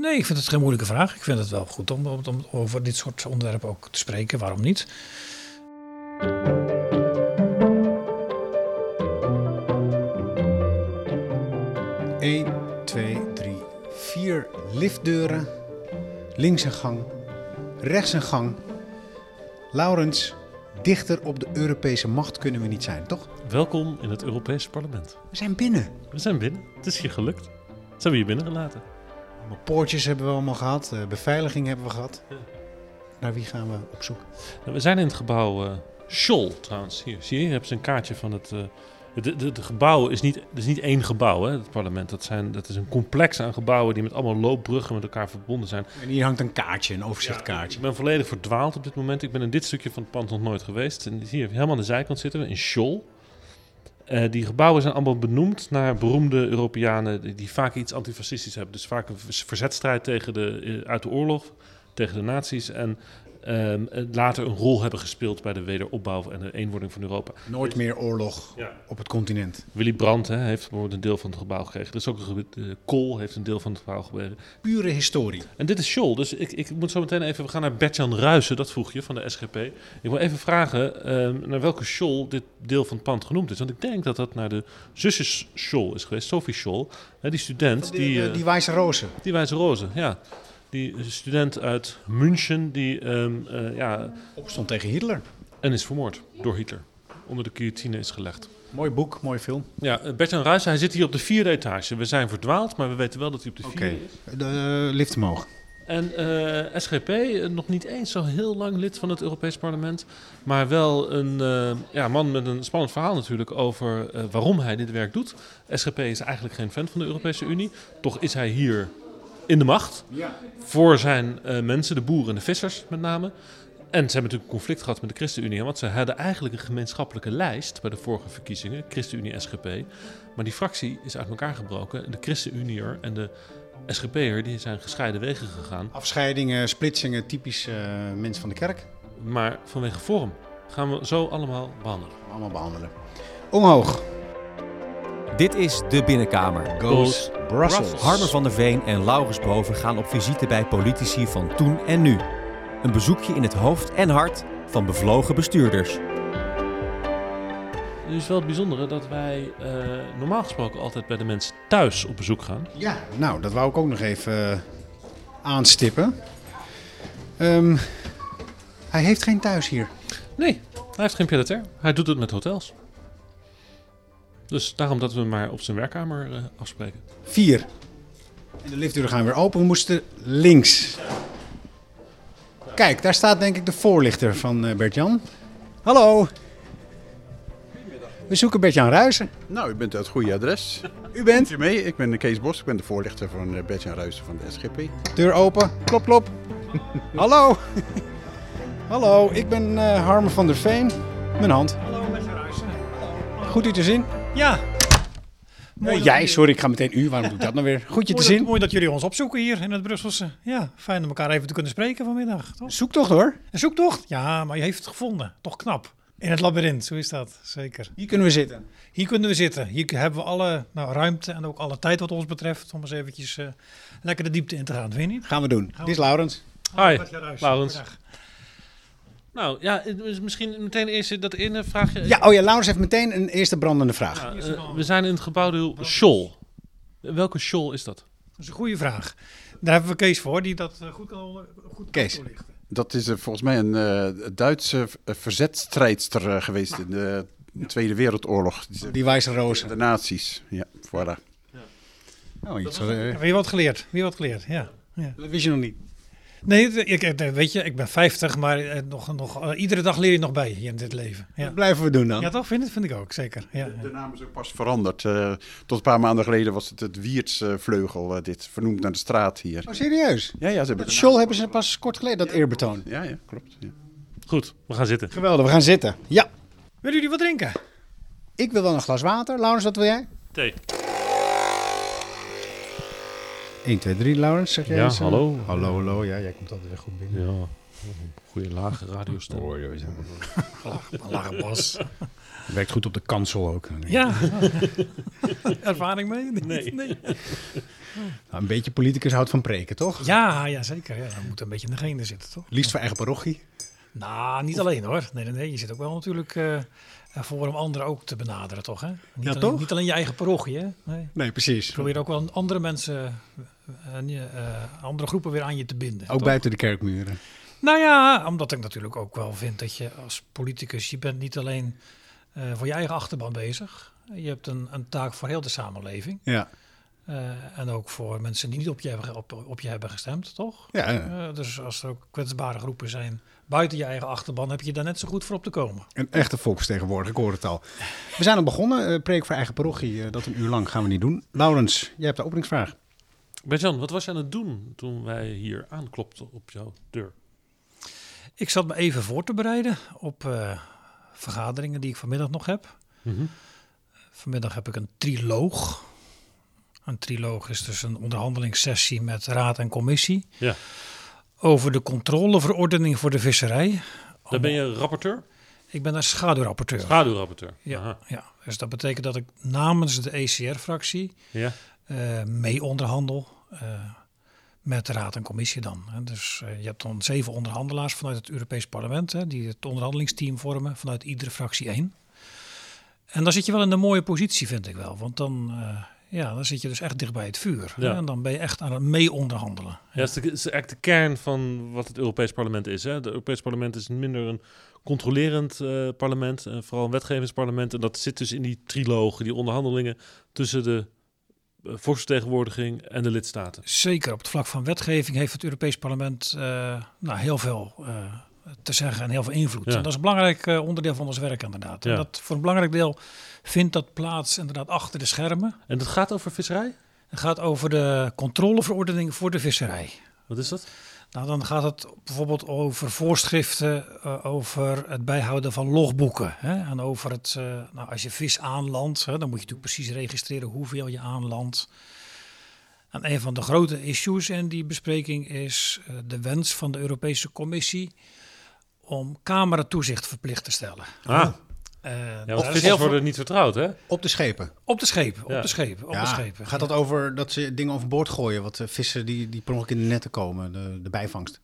Nee, ik vind het geen moeilijke vraag. Ik vind het wel goed om, om, om over dit soort onderwerpen ook te spreken. Waarom niet? 1, 2, 3, 4 liftdeuren. Links een gang, rechts een gang. Laurens, dichter op de Europese macht kunnen we niet zijn, toch? Welkom in het Europese parlement. We zijn binnen. We zijn binnen. Het is hier gelukt. Ze hebben je binnengelaten. Allemaal poortjes hebben we allemaal gehad, eh, beveiliging hebben we gehad. Naar wie gaan we op zoek? Nou, We zijn in het gebouw eh Scholl trouwens. Hier, zie je, hier hebben ze een kaartje van het... eh de, de, de gebouw is niet, het is niet één gebouw, hè, het parlement. Dat, zijn, dat is een complex aan gebouwen die met allemaal loopbruggen met elkaar verbonden zijn. En hier hangt een kaartje, een overzichtkaartje. Ik ben volledig verdwaald op dit moment. Ik ben in dit stukje van het pand nog nooit geweest. En hier helemaal aan de zijkant zitten we, in Scholl. Eh, die gebouwen zijn allemaal benoemd naar beroemde Europeanen die, vaak iets antifascistisch hebben. Dus vaak een verzetstrijd tegen de, eh, uit de oorlog, tegen de nazi's. En eh, later een rol hebben gespeeld bij de wederopbouw en de eenwording van Europa. Nooit meer oorlog Ja. op het continent. Willy Brandt hè, heeft bijvoorbeeld een deel van het gebouw gekregen. Er is ook een gebied, eh, Kool heeft een deel van het gebouw gekregen. Pure historie. En dit is Scholl, dus ik, ik moet zo meteen even... We gaan naar Bertjan Ruijsen, dat vroeg je, van de SGP. Ik wil even vragen ehm, naar welke Scholl dit deel van het pand genoemd is. Want ik denk dat dat naar de zusjes Scholl is geweest, Sophie Scholl. Hè, die student, Die, die, eh, eh, die wijze rozen. die wijze roze, ja. Die student uit München, die eh, ja, Opstond tegen Hitler. en is vermoord door Hitler. Onder de guillotine is gelegd. Mooi boek, mooi film. Ja, eh, Bertjan Ruijsen, hij zit hier op de vierde etage. We zijn verdwaald, maar we weten wel dat hij op de vierde is. de eh, lift omhoog. En SGP, nog niet eens zo heel lang lid van het Europees Parlement. Maar wel een ja, man met een spannend verhaal natuurlijk over waarom hij dit werk doet. SGP is eigenlijk geen fan van de Europese Unie. Toch is hij hier in de macht. Voor zijn eh, mensen, de boeren en de vissers met name. En ze hebben natuurlijk een conflict gehad met de ChristenUnie. Want ze hadden eigenlijk een gemeenschappelijke lijst bij de vorige verkiezingen. ChristenUnie-SGP. Maar die fractie is uit elkaar gebroken. De ChristenUniër en de SGP'er die zijn gescheiden wegen gegaan. Afscheidingen, splitsingen, typisch eh mensen van de kerk. Maar vanwege vorm gaan we zo allemaal behandelen. Allemaal behandelen. Omhoog. Dit is De Binnenkamer. Goes Brussels. Harmer van der Veen en Laurens Boven gaan op visite bij politici van toen en nu. Een bezoekje in het hoofd en hart van bevlogen bestuurders. Nu is wel het bijzondere dat wij eh, normaal gesproken altijd bij de mensen thuis op bezoek gaan. Ja, nou, dat wou ik ook nog even eh, aanstippen. Ehm, hij heeft geen thuis hier. Nee, hij heeft geen pied Hij doet het met hotels. Dus daarom dat we maar op zijn werkkamer eh, afspreken. Vier. En de liftdeuren gaan weer open. We moesten links. Kijk, daar staat denk ik de voorlichter van eh, Bert-Jan. Hallo. We zoeken Bert-Jan Ruijsen. Nou, u bent uit het goede adres. U bent? U mee? Ik ben Kees Bos, ik ben de voorlichter van uh, Bertjan Ruijsen van de SGP. Deur open. Klop, klop. Hallo. Hallo, ik ben eh Harmer van der Veen. Mijn hand. Hallo, Ruijsen. Goed u te zien. Ja. Dat jij, sorry, ik ga meteen u. Waarom doe ik dat nou weer? Goed je te mooi, dat, zien. mooi dat jullie ons opzoeken hier in het Brusselse. Ja, fijn om elkaar even te kunnen spreken vanmiddag. Toch? Zoek toch hoor. Een zoektocht? Ja, maar je heeft het gevonden. Toch knap. In het labyrint, zo is dat. Zeker. Hier kunnen we zitten. Hier kunnen we zitten. Hier hebben we alle nou, ruimte en ook alle tijd wat ons betreft. Om eens eventjes eh, lekker de diepte in te gaan. Vind je niet? Gaan we doen. Gaan Dit is Laurens. Hi, Laurens. Nou ja, het is misschien meteen eerst dat ene vraagje. Ja, oh ja, Laurens heeft meteen een eerste brandende vraag. Ja, eh, we zijn in het gebouw Scholl. Welke Scholl is dat? Dat is een goede vraag. Daar hebben we Kees voor, die dat eh, goed kan, goed kan Kees. Dat is eh, volgens mij een eh, Duitse eh, verzetstrijdster eh, geweest in de Tweede Wereldoorlog. Die- Die wijze rozen. De nazi's, ja, voilà. Oh, iets, eh, Weer wat geleerd. Weer wat geleerd, ja. ja. dat wist je nog niet. Nee, ik, eh, weet je, ik ben 50, maar eh, nog, nog, eh, iedere dag leer je nog bij hier in dit leven. Ja, Dat blijven we doen dan. ja toch? Vind, het- vind ik ook, zeker. Ja. De naam is ook pas veranderd. Eh, tot een paar maanden geleden was het het Wiertsvleugel, eh, dit vernoemd naar de straat hier. Oh, serieus? Ja, ja, ze hebben Het Scholl hebben ze pas kort geleden, dat eerbetoon. Ja, ja, klopt. Ja. Goed, we gaan zitten. Geweldig, we gaan zitten. Ja. Willen jullie wat drinken? Ik wil wel een glas water. Laurens, wat wil jij? Thee. 1, 2, 3, Laurens, zeg jij Ja, eens, eh? hallo. Hallo, hallo. Ja, jij komt altijd weer goed binnen. Ja, goede lage radiostem. Lage bas. Werkt goed op de kansel ook. Ja. Ervaring mee? Nee. nee. Nou, een beetje politicus houdt van preken, toch? Ja, ja, zeker. Ja, dat moet een beetje in de genen zitten, toch? Liefst voor eigen parochie. Nou, niet alleen hoor. Nee, nee, nee. Je zit ook wel natuurlijk eh, ervoor om anderen ook te benaderen, toch? Hè? Niet, Ja, alleen, toch? niet alleen je eigen parochie, hè? Nee. Nee, precies. Probeer ook wel andere mensen, eh, andere groepen weer aan je te binden. Ook toch? buiten de kerkmuren. Nou ja, omdat ik natuurlijk ook wel vind dat je als politicus, je bent niet alleen eh, voor je eigen achterban bezig. Je hebt een, een taak voor heel de samenleving. Ja. En ook voor mensen die niet op je hebben, op, op je hebben gestemd, toch? Ja, ja. Dus als er ook kwetsbare groepen zijn buiten je eigen achterban, heb je daar net zo goed voor op te komen. Een echte volksvertegenwoordiger, ik hoor het al. We zijn al begonnen. eh, preek voor eigen parochie. eh, dat een uur lang gaan we niet doen. Laurens, jij hebt de openingsvraag. Bert-Jan, wat was je aan het doen toen wij hier aanklopten op jouw deur? Ik zat me even voor te bereiden op eh, vergaderingen die ik vanmiddag nog heb. Mhm. Vanmiddag heb ik een triloog. Een triloog is dus een onderhandelingssessie met raad en commissie. Ja. Over de controleverordening voor de visserij. Daar ben je rapporteur? Ik ben daar schaduwrapporteur. Schaduwrapporteur. Ja, Aha. ja, dus dat betekent dat ik namens de ECR-fractie Ja. eh, mee onderhandel eh, met de raad en commissie dan. Hè. Dus eh, je hebt dan zeven onderhandelaars vanuit het Europees Parlement, hè, die het onderhandelingsteam vormen, vanuit iedere fractie één. En dan zit je wel in een mooie positie, vind ik wel. Want dan, ja, dan zit je dus echt dicht bij het vuur. Ja. En dan ben je echt aan het mee onderhandelen. Ja, dat is, eigenlijk de kern van wat het Europees Parlement is. Hè? Het Europees Parlement is minder een controlerend eh, parlement, en vooral een wetgevingsparlement. En dat zit dus in die trilogen, die onderhandelingen tussen de eh, volksvertegenwoordiging en de lidstaten. Zeker op het vlak van wetgeving heeft het Europees Parlement eh, nou, heel veel eh, te zeggen en heel veel invloed. Ja. En dat is een belangrijk eh, onderdeel van ons werk inderdaad. En dat, voor een belangrijk deel vindt dat plaats inderdaad achter de schermen. En dat gaat over visserij? Het gaat over de controleverordening voor de visserij. Wat is dat? Nou, dan gaat het bijvoorbeeld over voorschriften, eh, over het bijhouden van logboeken. Hè? En over het, eh, nou, als je vis aanlandt, hè, dan moet je natuurlijk precies registreren hoeveel je aanlandt. En een van de grote issues in die bespreking is de wens van de Europese Commissie om cameratoezicht verplicht te stellen. Ah, Eh, ja, want is vissers heel veel- worden niet vertrouwd, hè? Op de schepen. op de schepen, op de schepen, op ja, de schepen. gaat dat over dat ze dingen overboord gooien? Wat eh, vissen die, die per ongeluk in de netten komen, de, de bijvangst.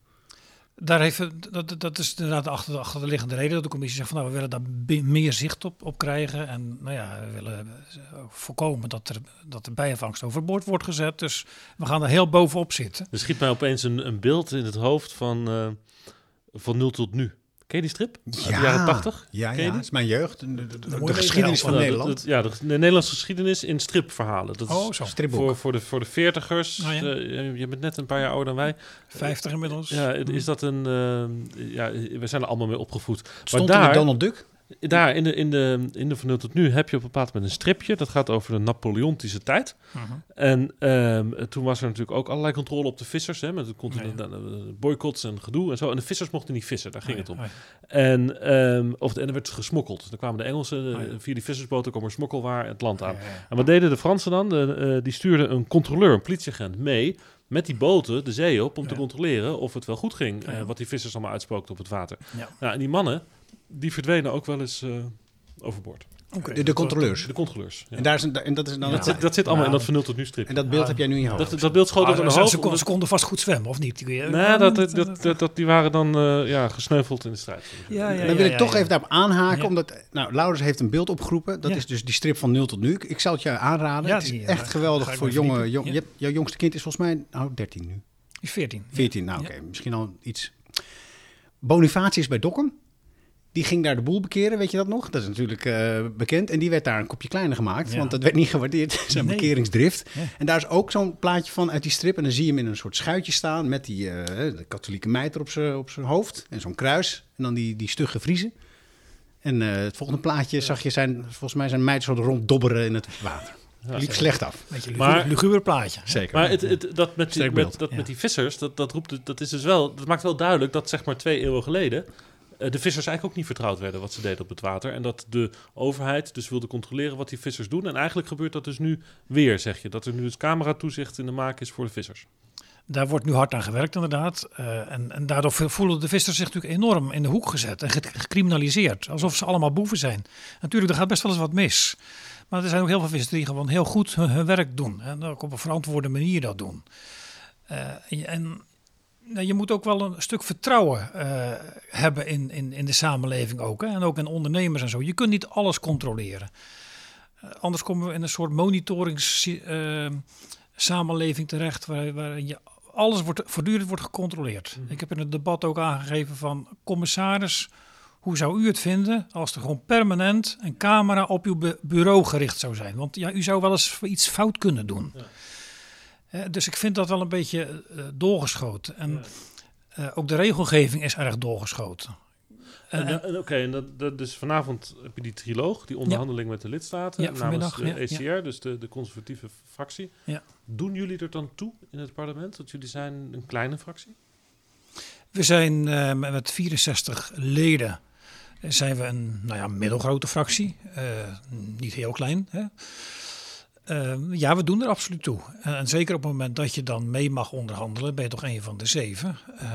Daar heeft, dat, dat is inderdaad de achter, de achterliggende reden dat de commissie zegt van nou we willen daar meer zicht op, op krijgen. En nou ja, we willen eh, voorkomen dat er, dat de bijvangst overboord wordt gezet. Dus we gaan er heel bovenop zitten. Er schiet mij opeens een, een beeld in het hoofd van, eh, van 0 tot nu. Ken je die strip? Uit de jaren 80? Ja, ja. dat is mijn jeugd. De, geschiedenis van. Ja, Nederland. ja, de, de Nederlandse geschiedenis in stripverhalen. Dat is Oh, zo. Stripboek. voor, voor, de, voor de veertigers. Oh, ja. eh, je bent net een paar jaar ouder dan wij. 50 inmiddels. Ja, is dat een... eh, ja, we zijn er allemaal mee opgevoed. Stond maar in daar, Donald Duck. Daar in de, in de, in de van 0 tot nu heb je op een bepaald moment een stripje. Dat gaat over de Napoleontische tijd. Mhm. En ehm, toen was er natuurlijk ook allerlei controle op de vissers. Hè, met de boycotts en gedoe en zo. En de vissers mochten niet vissen, daar ging Oh, het om. oh, En, ehm, of, en er werd gesmokkeld. Dan kwamen de Engelsen, eh, Oh, via die vissersboten kwam er smokkelwaar het land aan. En wat deden de Fransen dan? De, eh, die stuurden een controleur, een politieagent mee met die boten de zee op om te controleren of het wel goed ging, Ja. eh, wat die vissers allemaal uitspookten op het water. Ja. Nou, en die mannen, die verdwenen ook wel eens eh, overboord. Oké, De, de controleurs. De controleurs. ja. En, daar is een, en dat is dan Ja. het, dat, zit, dat zit allemaal Ja. in dat van 0 tot nu strip. en dat beeld Ja. heb jij nu in je hoofd. Dat, dat beeld schoot Ah, op ze, hoofd. ze, konden vast goed zwemmen, of niet? Nee, dat, dat, dat, dat, dat- die waren dan eh, ja, gesneuveld in de strijd. Ja, ja, dan ja, wil ik ja, toch ja. even daarop aanhaken, Ja. omdat nou, Laurens heeft een beeld opgeroepen. Dat Ja. is dus die strip van 0 tot nu. Ik zal het je aanraden. Ja, het is eh, echt geweldig voor jonge... Jong, Ja. je jouw jongste kind is volgens mij nou, 13 nu. Die 14. 14, nou oké. Misschien al iets. Bonifatie is bij Dokkum. Die ging daar de boel bekeren, weet je dat nog? Dat is natuurlijk eh, bekend. En die werd daar een kopje kleiner gemaakt, Ja. want dat werd niet gewaardeerd, zijn Nee. bekeringsdrift. Ja. En daar is ook zo'n plaatje van uit die strip. En dan zie je hem in een soort schuitje staan met die eh, de katholieke mijter op zijn op zijn hoofd. En zo'n kruis. En dan die, die stugge vriezen. En eh, het volgende plaatje zag je zijn, volgens mij zijn meid zo ronddobberen in het water. Ja. Liep slecht af. Beetje een Maar- luguber, plaatje. Zeker. Maar het, het, dat, met die, met, dat Ja. met die vissers, dat, dat, roept, het- dat, is dus wel, dat maakt wel duidelijk dat zeg maar twee eeuwen geleden de vissers eigenlijk ook niet vertrouwd werden wat ze deden op het water. En dat de overheid dus wilde controleren wat die vissers doen. En eigenlijk gebeurt dat dus nu weer, zeg je. Dat er nu dus cameratoezicht in de maak is voor de vissers. Daar wordt nu hard aan gewerkt, inderdaad. Uh, en, en daardoor voelen de vissers zich natuurlijk enorm in de hoek gezet en gecriminaliseerd. Alsof ze allemaal boeven zijn. Natuurlijk, er gaat best wel eens wat mis. Maar er zijn ook heel veel vissers die gewoon heel goed hun, werk doen. En ook op een verantwoorde manier dat doen. Uh, en je moet ook wel een stuk vertrouwen uh, hebben in, in, in de samenleving ook. Hè? En ook in ondernemers en zo. Je kunt niet alles controleren. Uh, anders komen we in een soort monitoringssamenleving samenleving terecht... Waar, waarin je alles wordt, voortdurend wordt gecontroleerd. Mm. Ik heb in het debat ook aangegeven van... commissaris, hoe zou u het vinden als er gewoon permanent een camera op uw bureau gericht zou zijn? Want ja, u zou wel eens iets fout kunnen doen. Ja. Dus ik vind dat wel een beetje uh, doorgeschoten. En uh, ook de regelgeving is erg doorgeschoten. Oké, okay, en dat, dat, dus vanavond heb je die triloog, die onderhandeling ja. met de lidstaten ja, namens de ECR, dus de, de conservatieve fractie. Doen jullie er dan toe in het parlement? Want jullie zijn een kleine fractie? We zijn uh, met 64 leden zijn we een nou ja, middelgrote fractie. Uh, niet heel klein. Hè? Uh, ja, we doen er absoluut toe. En, en, zeker op het moment dat je dan mee mag onderhandelen, ben je toch een van de zeven. Uh,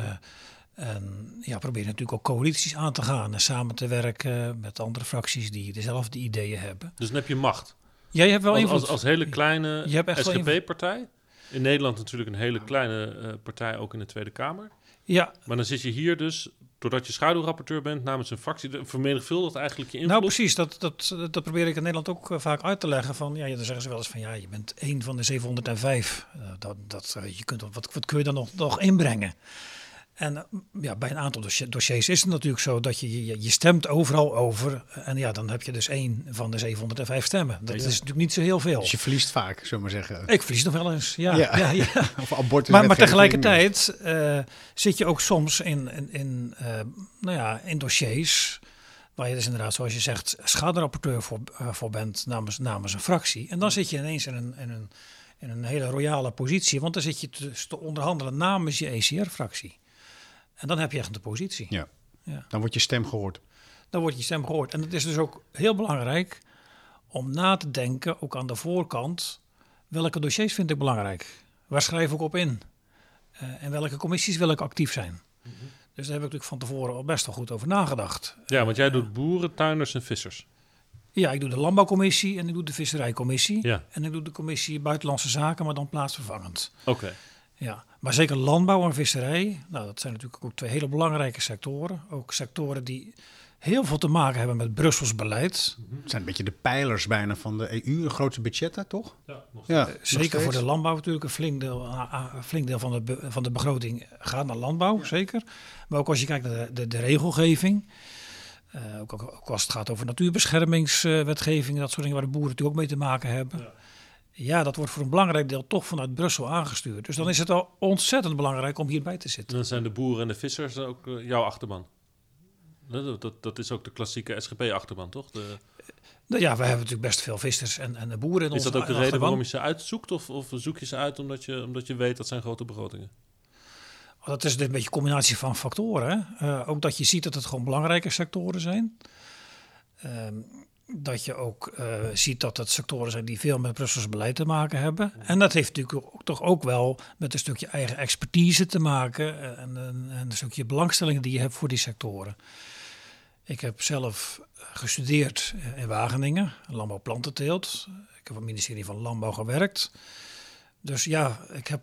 en ja, probeer natuurlijk ook coalities aan te gaan en samen te werken met andere fracties die dezelfde ideeën hebben. Dus dan heb je macht. Jij hebt wel als, invloed. Als, als hele kleine SGP-partij. In Nederland natuurlijk een hele kleine uh, partij, ook in de Tweede Kamer. Ja. Maar dan zit je hier dus, doordat je schaduwrapporteur bent namens een fractie, vermenigvuldigt eigenlijk je invloed. Nou precies, dat, dat, dat probeer ik in Nederland ook uh, vaak uit te leggen. Van, ja, dan zeggen ze wel eens van, ja, je bent één van de 705. Uh, dat, dat, je kunt, wat, wat kun je dan nog, nog inbrengen? En eh, ja, bij een aantal dossiers is het natuurlijk zo dat je, je, je stemt overal over. En ja, dan heb je dus één van de 705 stemmen. Dat is natuurlijk niet zo heel veel. Dus je verliest vaak, zullen we maar zeggen. Ik verlies nog wel eens, ja. ja. ja, of abortus maar, maar tegelijkertijd uh, zit je ook soms in, in, in, uh, nou ja, in dossiers waar je dus inderdaad, zoals je zegt, schaderapporteur voor, uh, voor bent namens, namens een fractie. En dan zit je ineens in een, in een, in een hele royale positie, want dan zit je te, te onderhandelen namens je ECR-fractie. En dan heb je echt een positie. Ja. ja. Dan wordt je stem gehoord. Dan wordt je stem gehoord. En het is dus ook heel belangrijk om na te denken, ook aan de voorkant, welke dossiers vind ik belangrijk? Waar schrijf ik op in? Uh, en welke commissies wil ik actief zijn? Mm -hmm. Dus daar heb ik natuurlijk van tevoren al best wel goed over nagedacht. Ja, want jij doet boeren, tuiners en vissers. Ja, ik doe de landbouwcommissie en ik doe de visserijcommissie. Ja. En ik doe de commissie buitenlandse zaken, maar dan plaatsvervangend. Oké. Okay. Ja, maar zeker landbouw en visserij, nou, dat zijn natuurlijk ook twee hele belangrijke sectoren. Ook sectoren die heel veel te maken hebben met Brussels beleid. Het zijn een beetje de pijlers bijna van de EU, de grootste budgetten, toch? Ja, nog ja zeker voor de landbouw natuurlijk. Een flink deel, een flink deel van, de, van de begroting gaat naar landbouw, ja. zeker. Maar ook als je kijkt naar de, de, de regelgeving. Uh, ook, ook, als het gaat over natuurbeschermingswetgeving, dat soort dingen waar de boeren natuurlijk ook mee te maken hebben. Ja. Ja, dat wordt voor een belangrijk deel toch vanuit Brussel aangestuurd. Dus dan is het al ontzettend belangrijk om hierbij te zitten. En dan zijn de boeren en de vissers ook uh, jouw achterban. Dat, dat, dat, is ook de klassieke SGP-achterban, toch? De... Nou ja, we hebben natuurlijk best veel vissers en, en de boeren in Is dat ook de achterban. reden waarom je ze uitzoekt? Of, of zoek je ze uit omdat je, omdat je weet dat zijn grote begrotingen? Oh, dat is een beetje een combinatie van factoren. Uh, ook dat je ziet dat het gewoon belangrijke sectoren zijn. Uh, dat je ook uh, ziet dat het sectoren zijn die veel met Brussels beleid te maken hebben. En dat heeft natuurlijk ook, toch ook wel met een stukje eigen expertise te maken en, en, en een stukje belangstellingen die je hebt voor die sectoren. Ik heb zelf gestudeerd in Wageningen, landbouwplantenteelt. Ik heb op het ministerie van Landbouw gewerkt. Dus ja, ik heb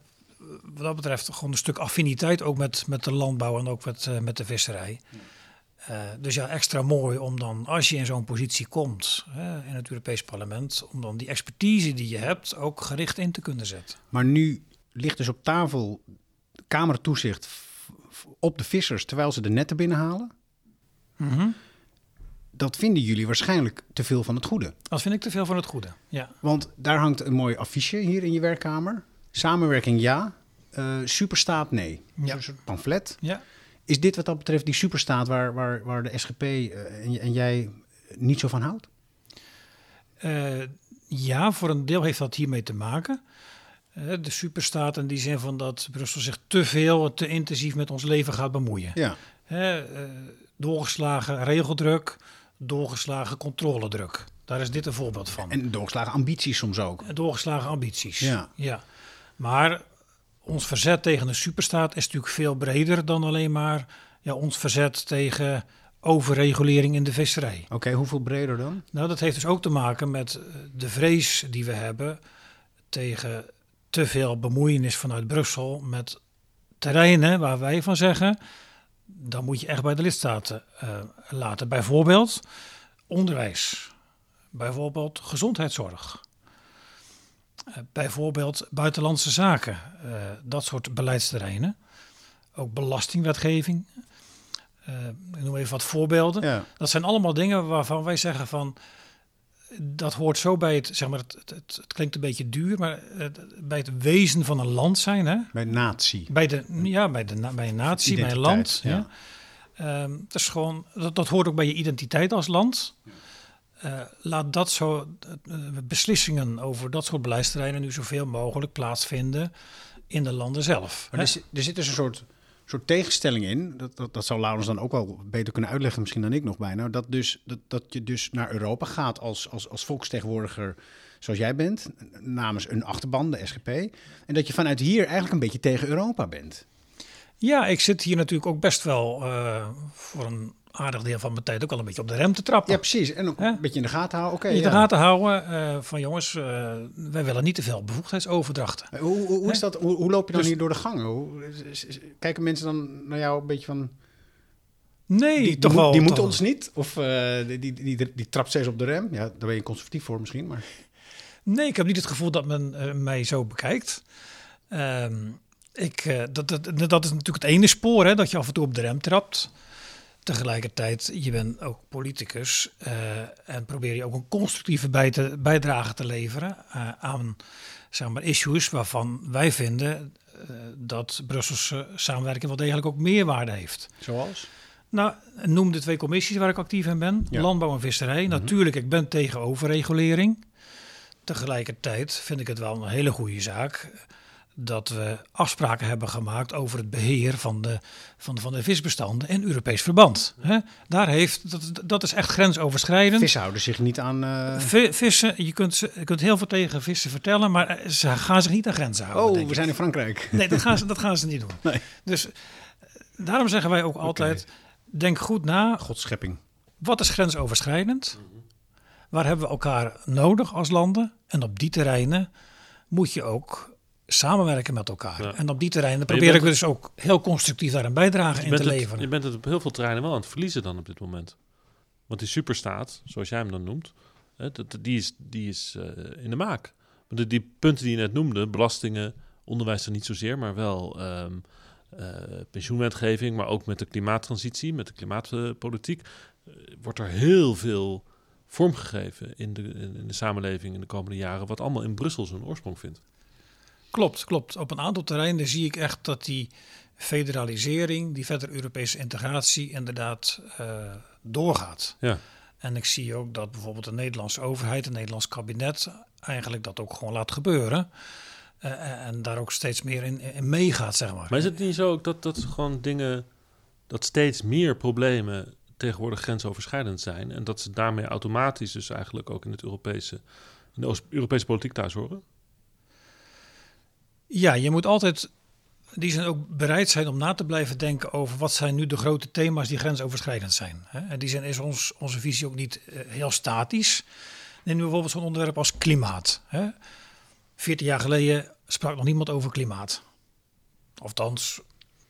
wat dat betreft gewoon een stuk affiniteit ook met, met de landbouw en ook met, met de visserij. Uh, dus ja, extra mooi om dan, als je in zo'n positie komt hè, in het Europees Parlement, om dan die expertise die je hebt ook gericht in te kunnen zetten. Maar nu ligt dus op tafel kamertoezicht op de vissers terwijl ze de netten binnenhalen. Mm -hmm. Dat vinden jullie waarschijnlijk te veel van het goede. Dat vind ik te veel van het goede, ja. Want daar hangt een mooi affiche hier in je werkkamer. Samenwerking ja, uh, superstaat nee. Ja. Dus een pamflet. Ja. Is dit wat dat betreft die superstaat waar, waar, waar de SGP uh, en, en, jij niet zo van houdt? Uh, ja, voor een deel heeft dat hiermee te maken. Uh, de superstaat in die zin van dat Brussel zich te veel, te intensief met ons leven gaat bemoeien. Ja. doorgeslagen regeldruk, doorgeslagen controledruk. Daar is dit een voorbeeld van. En doorgeslagen ambities soms ook. Doorgeslagen ambities, ja. ja. Maar ons verzet tegen een superstaat is natuurlijk veel breder dan alleen maar ja, ons verzet tegen overregulering in de visserij. Oké, hoeveel breder dan? Nou, dat heeft dus ook te maken met eh, de vrees die we hebben tegen te veel bemoeienis vanuit Brussel met terreinen waar wij van zeggen, dan moet je echt bij de lidstaten uh, laten. Bijvoorbeeld onderwijs, bijvoorbeeld gezondheidszorg, bijvoorbeeld buitenlandse zaken, uh, dat soort beleidsterreinen. Ook belastingwetgeving. ik noem even wat voorbeelden. Ja. Dat zijn allemaal dingen waarvan wij zeggen van dat hoort zo bij het, zeg maar, het, het, het, klinkt een beetje duur, maar het, bij het wezen van een land zijn. Hè? Bij natie. Bij, de, ja, bij, de, bij een natie, bij een land. Ja. ja. Um, dat, is gewoon, dat, dat hoort ook bij je identiteit als land. Uh, laat dat zo, uh, beslissingen over dat soort beleidsterreinen nu zoveel mogelijk plaatsvinden in de landen zelf. Maar er, zit, er zit dus een soort soort tegenstelling in. Dat, dat, dat zou Laurens dan ook wel beter kunnen uitleggen, misschien dan ik nog bijna. Dat, dus, dat, dat je dus naar Europa gaat als, als, als volksvertegenwoordiger zoals jij bent, namens een achterban, de SGP. En dat je vanuit hier eigenlijk een beetje tegen Europa bent. Ja, ik zit hier natuurlijk ook best wel uh, voor een aardig deel van mijn tijd ook al een beetje op de rem te trappen. Ja, precies. En ook een beetje in de gaten houden. Oké. in de gaten houden uh, van jongens, uh, wij willen niet te veel bevoegdheidsoverdrachten. Hoe, hoe, hoe is dat? Hoe, hoe, loop je dan dus, hier door de gangen? Hoe, kijken mensen dan naar jou een beetje van... Nee, die, toch die, wel. Die moeten ons niet? Of uh, die, die, die, die, trapt steeds op de rem? Ja, daar ben je conservatief voor misschien, maar... Nee, ik heb niet het gevoel dat men mij zo bekijkt. Um, ik, dat, dat, dat is natuurlijk het ene spoor, hè, dat je af en toe op de rem trapt. Tegelijkertijd, je bent ook politicus uh, en probeer je ook een constructieve bijdrage te leveren uh, aan zeg maar, issues waarvan wij vinden uh, dat Brusselse samenwerking wel degelijk ook meerwaarde heeft. Zoals? Nou, noem de twee commissies waar ik actief in ben. Ja. Landbouw en visserij. Mm -hmm. Natuurlijk, ik ben tegen overregulering. Tegelijkertijd vind ik het wel een hele goede zaak dat we afspraken hebben gemaakt over het beheer van de, van de, van de visbestanden in Europees verband. He? Daar heeft, dat, dat is echt grensoverschrijdend. Vissen houden zich niet aan... Uh... Vissen, je kunt, je kunt heel veel tegen vissen vertellen, maar ze gaan zich niet aan grenzen houden. Oh, we zijn in Frankrijk. Nee, dat gaan ze, dat gaan ze niet doen. Nee. Dus daarom zeggen wij ook altijd, okay. denk goed na. Godschepping. Wat is grensoverschrijdend? Waar hebben we elkaar nodig als landen? En op die terreinen moet je ook samenwerken met elkaar. Ja. En op die terreinen probeer ik dus ook heel constructief daar een bijdrage in te leveren. Je bent het op heel veel terreinen wel aan het verliezen dan op dit moment. Want die superstaat, zoals jij hem dan noemt, hè, die is, die is uh, in de maak. De, die punten die je net noemde, belastingen, onderwijs dan niet zozeer, maar wel um, uh, pensioenwetgeving, maar ook met de klimaattransitie, met de klimaatpolitiek, uh, wordt er heel veel vormgegeven in de, in de samenleving in de komende jaren, wat allemaal in Brussel zijn oorsprong vindt. Klopt, klopt. Op een aantal terreinen zie ik echt dat die federalisering, die verder Europese integratie inderdaad uh, doorgaat. Ja. En ik zie ook dat bijvoorbeeld de Nederlandse overheid, het Nederlands kabinet, eigenlijk dat ook gewoon laat gebeuren. Uh, en daar ook steeds meer in, in meegaat, zeg maar. Maar is het niet zo ook dat, dat gewoon dingen, dat steeds meer problemen tegenwoordig grensoverschrijdend zijn en dat ze daarmee automatisch dus eigenlijk ook in het Europese, in de Europese politiek thuis horen? Ja, je moet altijd die zijn ook bereid zijn om na te blijven denken over wat zijn nu de grote thema's die grensoverschrijdend zijn. En die zijn is ons, onze visie ook niet uh, heel statisch. Neem nu bijvoorbeeld zo'n onderwerp als klimaat. Veertien jaar geleden sprak nog niemand over klimaat. Althans,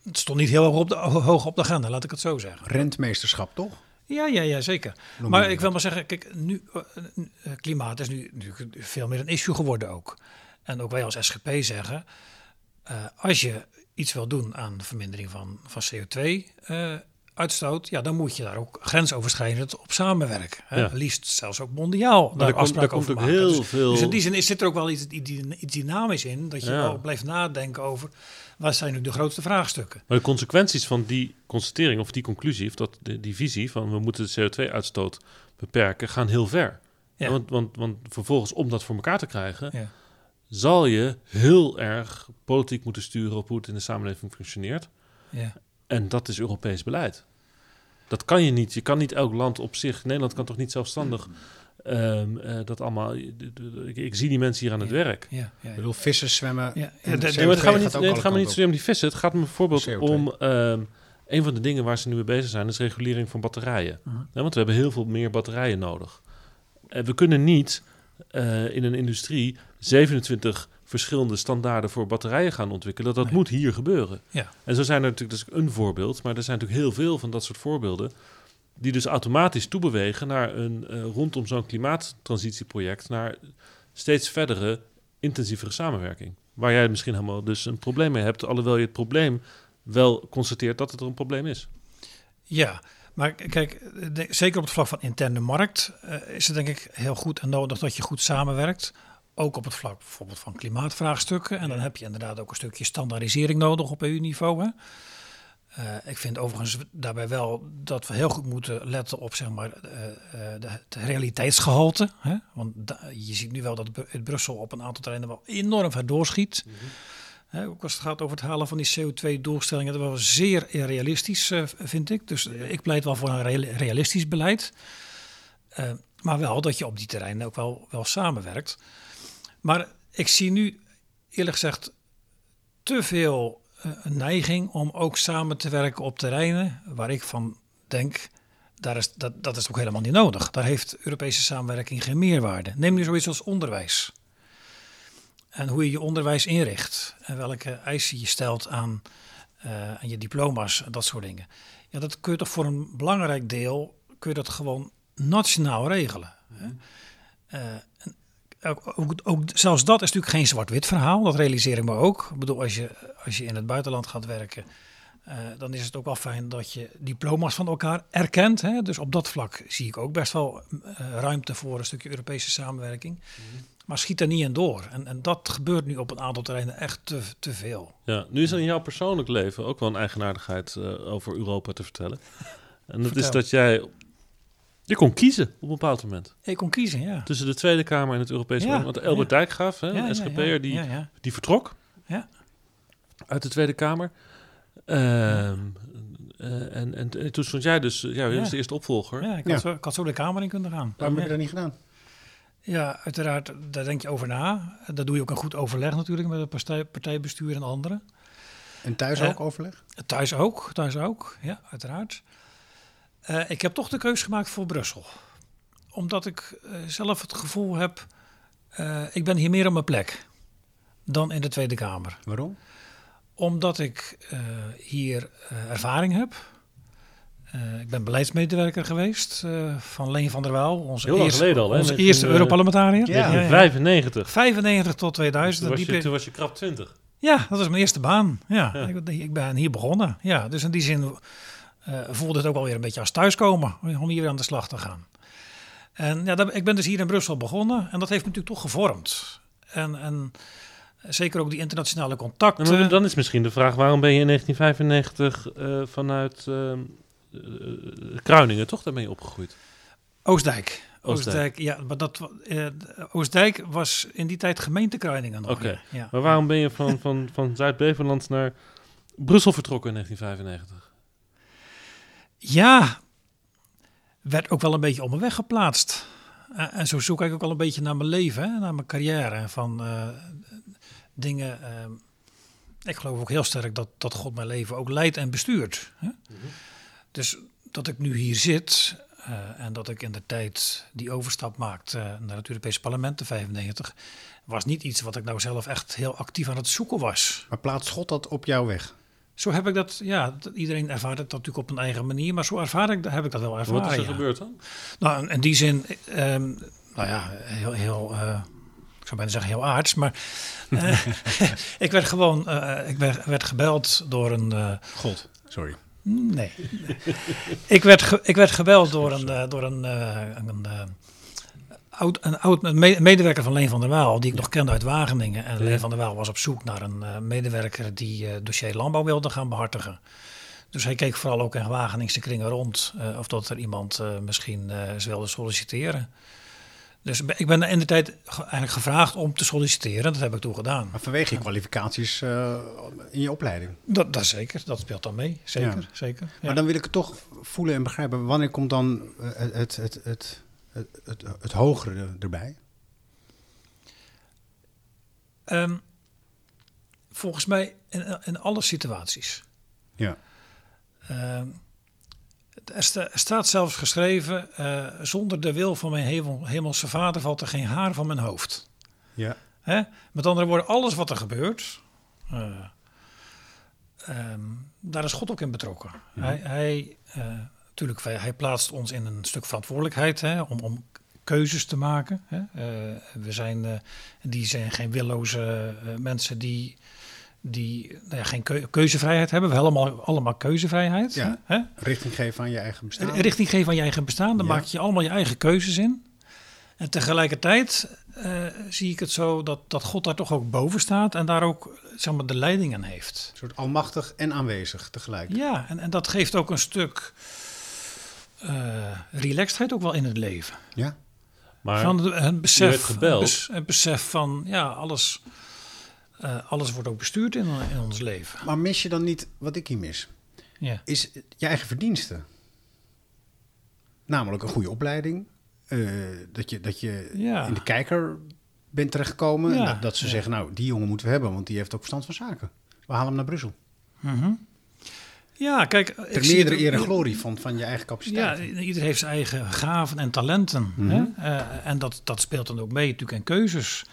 het stond niet heel hoog op de, hoog op de agenda, laat ik het zo zeggen. Rentmeesterschap, toch? Ja, ja, ja, zeker. Maar ik wil maar zeggen, kijk, nu, uh, klimaat is nu, nu veel meer een issue geworden ook. En ook wij als SGP zeggen, uh, als je iets wil doen aan de vermindering van, van CO2-uitstoot, uh, ja, dan moet je daar ook grensoverschrijdend op samenwerken. Hè? Ja. Liefst zelfs ook mondiaal maar daar afspraken over maken. Heel dus, veel... dus in die zin is, zit er ook wel iets, iets dynamisch in, dat je ja. wel blijft nadenken over wat zijn nu de grootste vraagstukken. Maar de consequenties van die constatering of die conclusie, of dat, die, die visie van we moeten de CO2-uitstoot beperken, gaan heel ver. Ja. Want, want, want vervolgens om dat voor elkaar te krijgen, ja zal je heel erg politiek moeten sturen op hoe het in de samenleving functioneert. Ja. En dat is Europees beleid. Dat kan je niet. Je kan niet elk land op zich. Nederland kan toch niet zelfstandig uh, Ehm, eh, dat allemaal, ik, ik zie die mensen hier aan het Ja. werk. Ja, ja, Ik bedoel, vissers zwemmen. Ja, ja, de dat- Nee, maar het gaat me CO2 niet, ook nee, het alle gaat me niet zozeer om die vissen. Het gaat me bijvoorbeeld CO2. om ehm, een van de dingen waar ze nu mee bezig zijn, is regulering van batterijen. Mhm. Ja, want we hebben heel veel meer batterijen nodig. En we kunnen niet eh, in een industrie 27 verschillende standaarden voor batterijen gaan ontwikkelen. Dat Nee. moet hier gebeuren. Ja. En zo zijn er natuurlijk, dat is een voorbeeld, maar er zijn natuurlijk heel veel van dat soort voorbeelden. Die dus automatisch toebewegen naar een eh, rondom zo'n klimaattransitieproject, naar steeds verdere, intensievere samenwerking. Waar jij misschien helemaal dus een probleem mee hebt, alhoewel je het probleem wel constateert dat het er een probleem is. Ja, maar kijk, de- zeker op het vlak van interne markt eh, is het denk ik heel goed en nodig dat je goed samenwerkt. Ook op het vlak bijvoorbeeld van klimaatvraagstukken. En dan heb je inderdaad ook een stukje standaardisering nodig op EU-niveau. Eh, ik vind overigens daarbij wel dat we heel goed moeten letten op zeg maar, eh, eh, de, het realiteitsgehalte. Hè? Want da- je ziet nu wel dat het Brussel op een aantal terreinen wel enorm ver doorschiet. Hè, ook als het gaat over het halen van die CO2-doelstellingen, dat is wel zeer realistisch, vind ik. Dus ik pleit wel voor een real- realistisch beleid. Maar wel dat je op die terreinen ook wel, wel samenwerkt. Maar ik zie nu eerlijk gezegd te veel eh, een neiging om ook samen te werken op terreinen waar ik van denk, daar is, dat, dat is ook helemaal niet nodig. Daar heeft Europese samenwerking geen meerwaarde. Neem nu zoiets als onderwijs. En hoe je je onderwijs inricht. En welke eisen je stelt aan, eh, aan je diploma's en dat soort dingen. Ja, dat kun je toch voor een belangrijk deel, kun je dat gewoon nationaal regelen. hè. Eh, en ook, ook, ook, zelfs dat is natuurlijk geen zwart-wit verhaal, dat realiseer ik me ook. Ik bedoel, als je, als je in het buitenland gaat werken, eh, dan is het ook wel fijn dat je diploma's van elkaar erkent. Hè? Dus op dat vlak zie ik ook best wel eh, ruimte voor een stukje Europese samenwerking. Maar schiet er niet in door. En, en dat gebeurt nu op een aantal terreinen echt te, te veel. Ja, nu is er in jouw persoonlijk leven ook wel een eigenaardigheid eh, over Europa te vertellen. En dat is dat jij... Je kon kiezen op een bepaald moment. Ik kon kiezen, ja. Tussen de Tweede Kamer en het Europese Ja, Parlement. Want Elbert ja. Dijkgraaf, hè, ja, SGP'er, ja, die, ja, ja. die vertrok Ja. uit de Tweede Kamer. Ehm, eh, en, en, en toen stond jij dus... Ja, jij Ja. was de eerste opvolger. Ja, ik, Ja. had zo, ik had zo de Kamer in kunnen gaan. Waarom heb je dat niet gedaan? Ja, uiteraard, daar denk je over na. Dat doe je ook een goed overleg natuurlijk met het partij, partijbestuur en anderen. En thuis Eh, ook overleg? Thuis ook, thuis ook, ja, uiteraard. Eh, ik heb toch de keus gemaakt voor Brussel. Omdat ik eh, zelf het gevoel heb, eh, ik ben hier meer op mijn plek dan in de Tweede Kamer. Waarom? Omdat ik hier ervaring heb. Ik ben beleidsmedewerker geweest van Leen van der Waal. Onze Heel lang eerste, geleden al, hè? Onze 19, eerste Europarlementariër. Ja. 95. 95 tot 2000. Toen was, je, toen was je krap 20. ja, dat was mijn eerste baan. Ja, Ja. Ik, ik ben hier begonnen. Ja, dus in die zin voelde het ook alweer een beetje als thuiskomen om hier aan de slag te gaan. En ja, ik ben dus hier in Brussel begonnen en dat heeft me natuurlijk toch gevormd. En, en zeker ook die internationale contacten. Nou, maar dan is misschien de vraag, waarom ben je in 1995 eh, vanuit eh, Kruiningen toch daarmee opgegroeid? Oostdijk. Oostdijk. Oostdijk. ja, maar dat, eh, Oostdijk was in die tijd gemeente Kruiningen nog. Oké. Ja. Maar waarom ben je van, van, van Zuid-Beverland naar Brussel vertrokken in 1995? Ja, werd ook wel een beetje op mijn weg geplaatst. En, en zo zoek ik ook wel een beetje naar mijn leven, hè, naar mijn carrière. Van eh, dingen. eh, ik geloof ook heel sterk dat, dat God mijn leven ook leidt en bestuurt. Hè? Dus dat ik nu hier zit eh, en dat ik in de tijd die overstap maakte naar het Europese parlement, de 95, was niet iets wat ik nou zelf echt heel actief aan het zoeken was. Maar plaatst God dat op jouw weg? Zo heb ik dat, ja, iedereen ervaart het natuurlijk op een eigen manier, maar zo ervaar ik, heb ik dat wel ervaren. Wat is er ja. gebeurd dan? Nou, in- die zin, ehm, nou ja, heel, heel eh, ik zou bijna zeggen heel aards, maar eh, ik werd gewoon, eh, ik werd, werd gebeld door een, God, sorry. nee, ik werd, ge- ik werd gebeld door een, door een, een, oud, een oud een me- medewerker van Leen van der Waal, die ik nog kende uit Wageningen. En Leen van der Waal was op zoek naar een eh, medewerker die eh, dossier landbouw wilde gaan behartigen. Dus hij keek vooral ook in Wageningse kringen rond eh, of dat er iemand misschien ze wilde solliciteren. Dus ik ben in de tijd ge- eigenlijk gevraagd om te solliciteren. Dat heb ik toen gedaan. Maar vanwege je kwalificaties in je opleiding. Dat, dat zeker, dat speelt dan mee. Zeker, Ja. zeker. Ja. Maar dan wil ik het toch voelen en begrijpen. Wanneer komt dan eh, het, het, het, het, het, het hogere er- erbij? Ehm, volgens mij in, in alle situaties. Ja. Ehm, er, sta- er staat zelfs geschreven: eh, zonder de wil van mijn hemel, hemelse vader valt er geen haar van mijn hoofd. Ja. Hè? Met andere woorden, alles wat er gebeurt, eh, ehm, daar is God ook in betrokken. Hij, hij, eh, natuurlijk, wij- hij plaatst ons in een stuk verantwoordelijkheid hè, om, om keuzes te maken. Hè. Eh, we zijn, eh, die zijn geen willoze eh, mensen die, die nou ja, geen keu- keuzevrijheid hebben. We hebben allemaal, allemaal keuzevrijheid. Ja. Hè? Richting geven aan je eigen bestaan. richting geven aan je eigen bestaan. Dan Ja. maak je allemaal je eigen keuzes in. En tegelijkertijd zie ik het zo dat, dat God daar toch ook boven staat en daar ook zeg maar, de leiding aan heeft. Een soort almachtig en aanwezig tegelijk. Ja, en, en dat geeft ook een stuk eh relaxedheid ook wel in het leven. Ja. Maar van het besef, werd gebeld. Het, bes- het besef van ja, alles, eh, alles wordt ook bestuurd in, in ons leven. Maar mis je dan niet wat ik hier mis? Ja. Is je eigen verdiensten. Namelijk een goede opleiding. eh, dat je, dat je Ja. in de kijker bent terechtgekomen. en dat, dat ze ja. zeggen, nou, die jongen moeten we hebben, want die heeft ook verstand van zaken. We halen hem naar Brussel. Mhm. Ja, kijk. Ter meerdere eer en glorie van, van je eigen Ja, capaciteit. ieder heeft zijn eigen gaven en talenten. Mhm. hè? Eh, en dat, dat speelt dan ook mee natuurlijk in keuzes.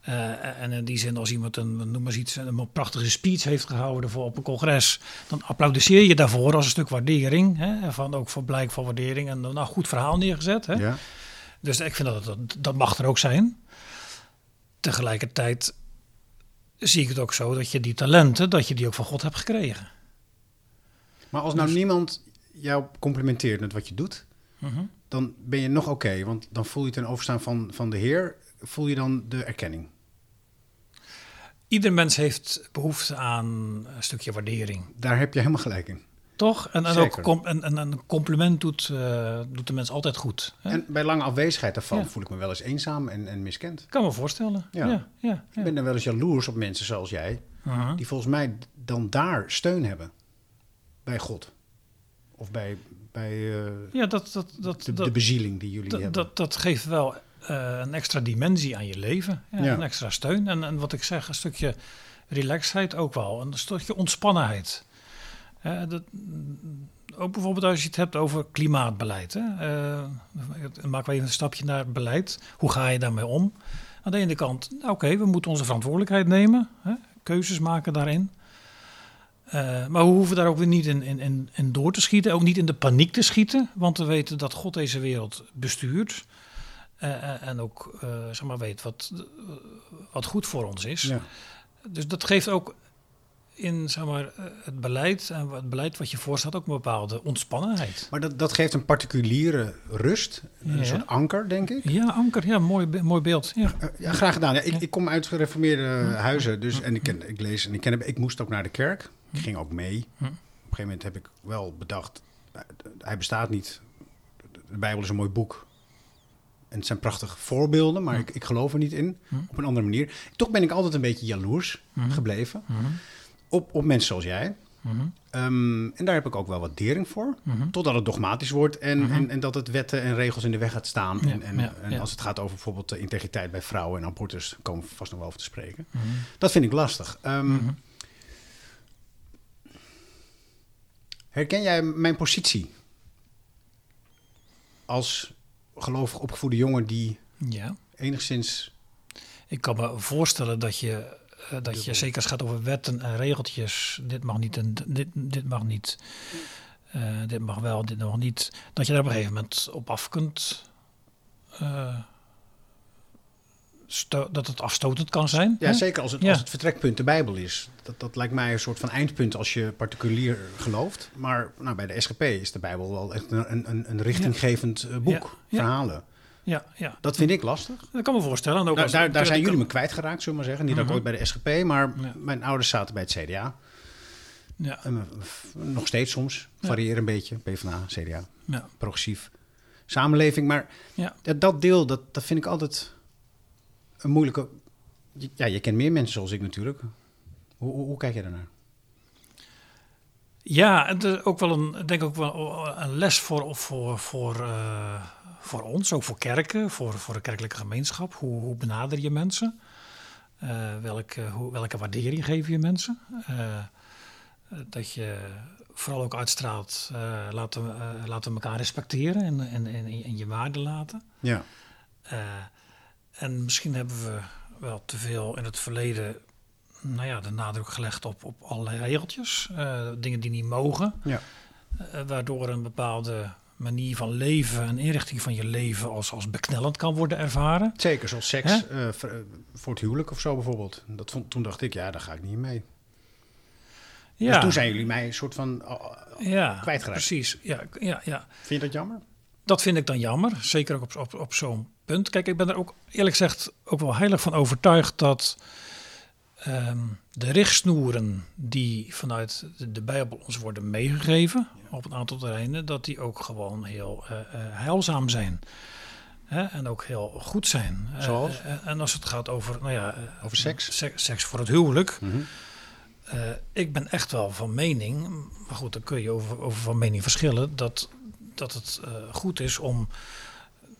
Eh, en in die zin, als iemand een, noem maar iets, een prachtige speech heeft gehouden voor op een congres, dan applaudisseer je daarvoor als een stuk waardering. Hè? Van, ook voor blijk van waardering en nou, goed verhaal neergezet. Hè? Ja. Dus ik vind dat, dat dat mag er ook zijn. Tegelijkertijd zie ik het ook zo dat je die talenten, dat je die ook van God hebt gekregen. Maar als nou niemand jou complimenteert met wat je doet, Mhm. dan ben je nog oké. want dan voel je ten overstaan van, van de Heer, voel je dan de erkenning. Ieder mens heeft behoefte aan een stukje waardering. Daar heb je helemaal gelijk in. Toch? En, en, ook com- en, en een compliment doet, eh, doet de mens altijd goed. Hè? En bij lange afwezigheid daarvan Ja. voel ik me wel eens eenzaam en, en miskend. Kan me voorstellen. Ja. Ja. Ja, ja, Ik ben dan wel eens jaloers op mensen zoals jij, Mhm. die volgens mij dan daar steun hebben. Bij God. Of bij, bij eh, Ja, dat, dat, dat, de, dat, de bezieling die jullie dat, hebben. dat, dat geeft wel eh, een extra dimensie aan je leven. Ja, Ja. Een extra steun. En, en wat ik zeg, een stukje relaxedheid ook wel. Een stukje ontspannenheid. Hè, dat, ook bijvoorbeeld als je het hebt over klimaatbeleid. Hè. Eh, dan maken we even een stapje naar het beleid. Hoe ga je daarmee om? Aan de ene kant, nou, oké, we moeten onze verantwoordelijkheid nemen. Hè, keuzes maken daarin. Eh, maar we hoeven daar ook weer niet in, in, in, in door te schieten. Ook niet in de paniek te schieten. Want we weten dat God deze wereld bestuurt. Eh, eh, en ook zeg maar, weet wat, wat goed voor ons is. Ja. Dus dat geeft ook in zeg maar, eh, het beleid en het beleid wat je voorstelt ook een bepaalde ontspannenheid. Maar dat, dat geeft een particuliere rust, een Ja. soort anker, denk ik. Ja, Anker, ja, mooi, be- mooi beeld. Ja. Eh, ja, graag gedaan. Ja, ik, ik kom uit gereformeerde huizen, dus, en ik, ken, ik lees en ik, ken, ik moest ook naar de kerk. Ik ging ook mee. Op een gegeven moment heb ik wel bedacht, eh, hij bestaat niet. De Bijbel is een mooi boek. En het zijn prachtige voorbeelden, maar ik, ik geloof er niet in. Op een andere manier. Toch ben ik altijd een beetje jaloers gebleven. Op, op mensen zoals jij. Ehm, en daar heb ik ook wel wat dering voor. Totdat het dogmatisch wordt en, en, en dat het wetten en regels in de weg gaat staan. Ja, en en, ja, en ja. als het gaat over bijvoorbeeld de integriteit bij vrouwen en abortus, komen we vast nog wel over te spreken. Dat vind ik lastig. Ehm, Herken jij mijn positie als gelovig opgevoede jongen die ja. enigszins Ik kan me voorstellen dat je, eh, dat je zeker als het gaat over wetten en regeltjes, dit mag niet en dit, dit mag niet, eh, dit mag wel, dit mag niet, dat je daar op een gegeven moment op af kunt, sto- dat het afstotend kan zijn. Ja, hè? zeker als het, Ja. als het vertrekpunt de Bijbel is. Dat, dat lijkt mij een soort van eindpunt als je particulier gelooft. Maar nou, bij de SGP is de Bijbel wel echt een, een, een richtinggevend boek, ja. verhalen. Ja, ja. Dat vind ik lastig. Dat kan me voorstellen. En ook Nou, als- daar, daar zijn jullie kan- me kwijtgeraakt, zullen we maar zeggen. Niet dat ik ooit bij de SGP, maar Ja. mijn ouders zaten bij het CDA. Ja, En, nog steeds soms, varieer een beetje. PvdA, CDA, ja, progressief. Samenleving, maar dat deel, dat, dat vind ik altijd een moeilijke... Ja, je kent meer mensen zoals ik natuurlijk. Hoe, hoe, hoe kijk je daarnaar? Ja, het is ook wel een, ik denk ook wel een les voor, voor, voor, eh, voor ons, ook voor kerken, voor, voor de kerkelijke gemeenschap. Hoe, hoe benader je mensen? Uh, welke, hoe, welke waardering geef je mensen? Uh, dat je vooral ook uitstraalt, uh, laten, we, laten we elkaar respecteren en, en, en, en je waarde laten. Ja. en misschien hebben we wel te veel in het verleden nou ja, de nadruk gelegd op, op allerlei regeltjes, dingen die niet mogen. Ja. waardoor een bepaalde manier van leven en inrichting van je leven als, als beknellend kan worden ervaren. Zeker, zoals seks uh, voor het huwelijk of zo bijvoorbeeld. Dat vond, toen dacht ik, ja, daar ga ik niet mee. Ja. Dus toen zijn jullie mij een soort van uh, ja, kwijtgeraakt. Precies, ja, ja, ja. Vind je dat jammer? Dat vind ik dan jammer, zeker ook op, op, op zo'n punt. Kijk, ik ben er ook eerlijk gezegd ook wel heilig van overtuigd dat um, de richtsnoeren die vanuit de, de, Bijbel ons worden meegegeven op een aantal terreinen, dat die ook gewoon heel uh, uh, heilzaam zijn. Hè? En ook heel goed zijn. Zoals? Uh, en als het gaat over, nou ja, over seks? seks? Seks voor het huwelijk. Mm -hmm. ik ben echt wel van mening, maar goed, dan kun je over, over van mening verschillen, dat, dat het goed is om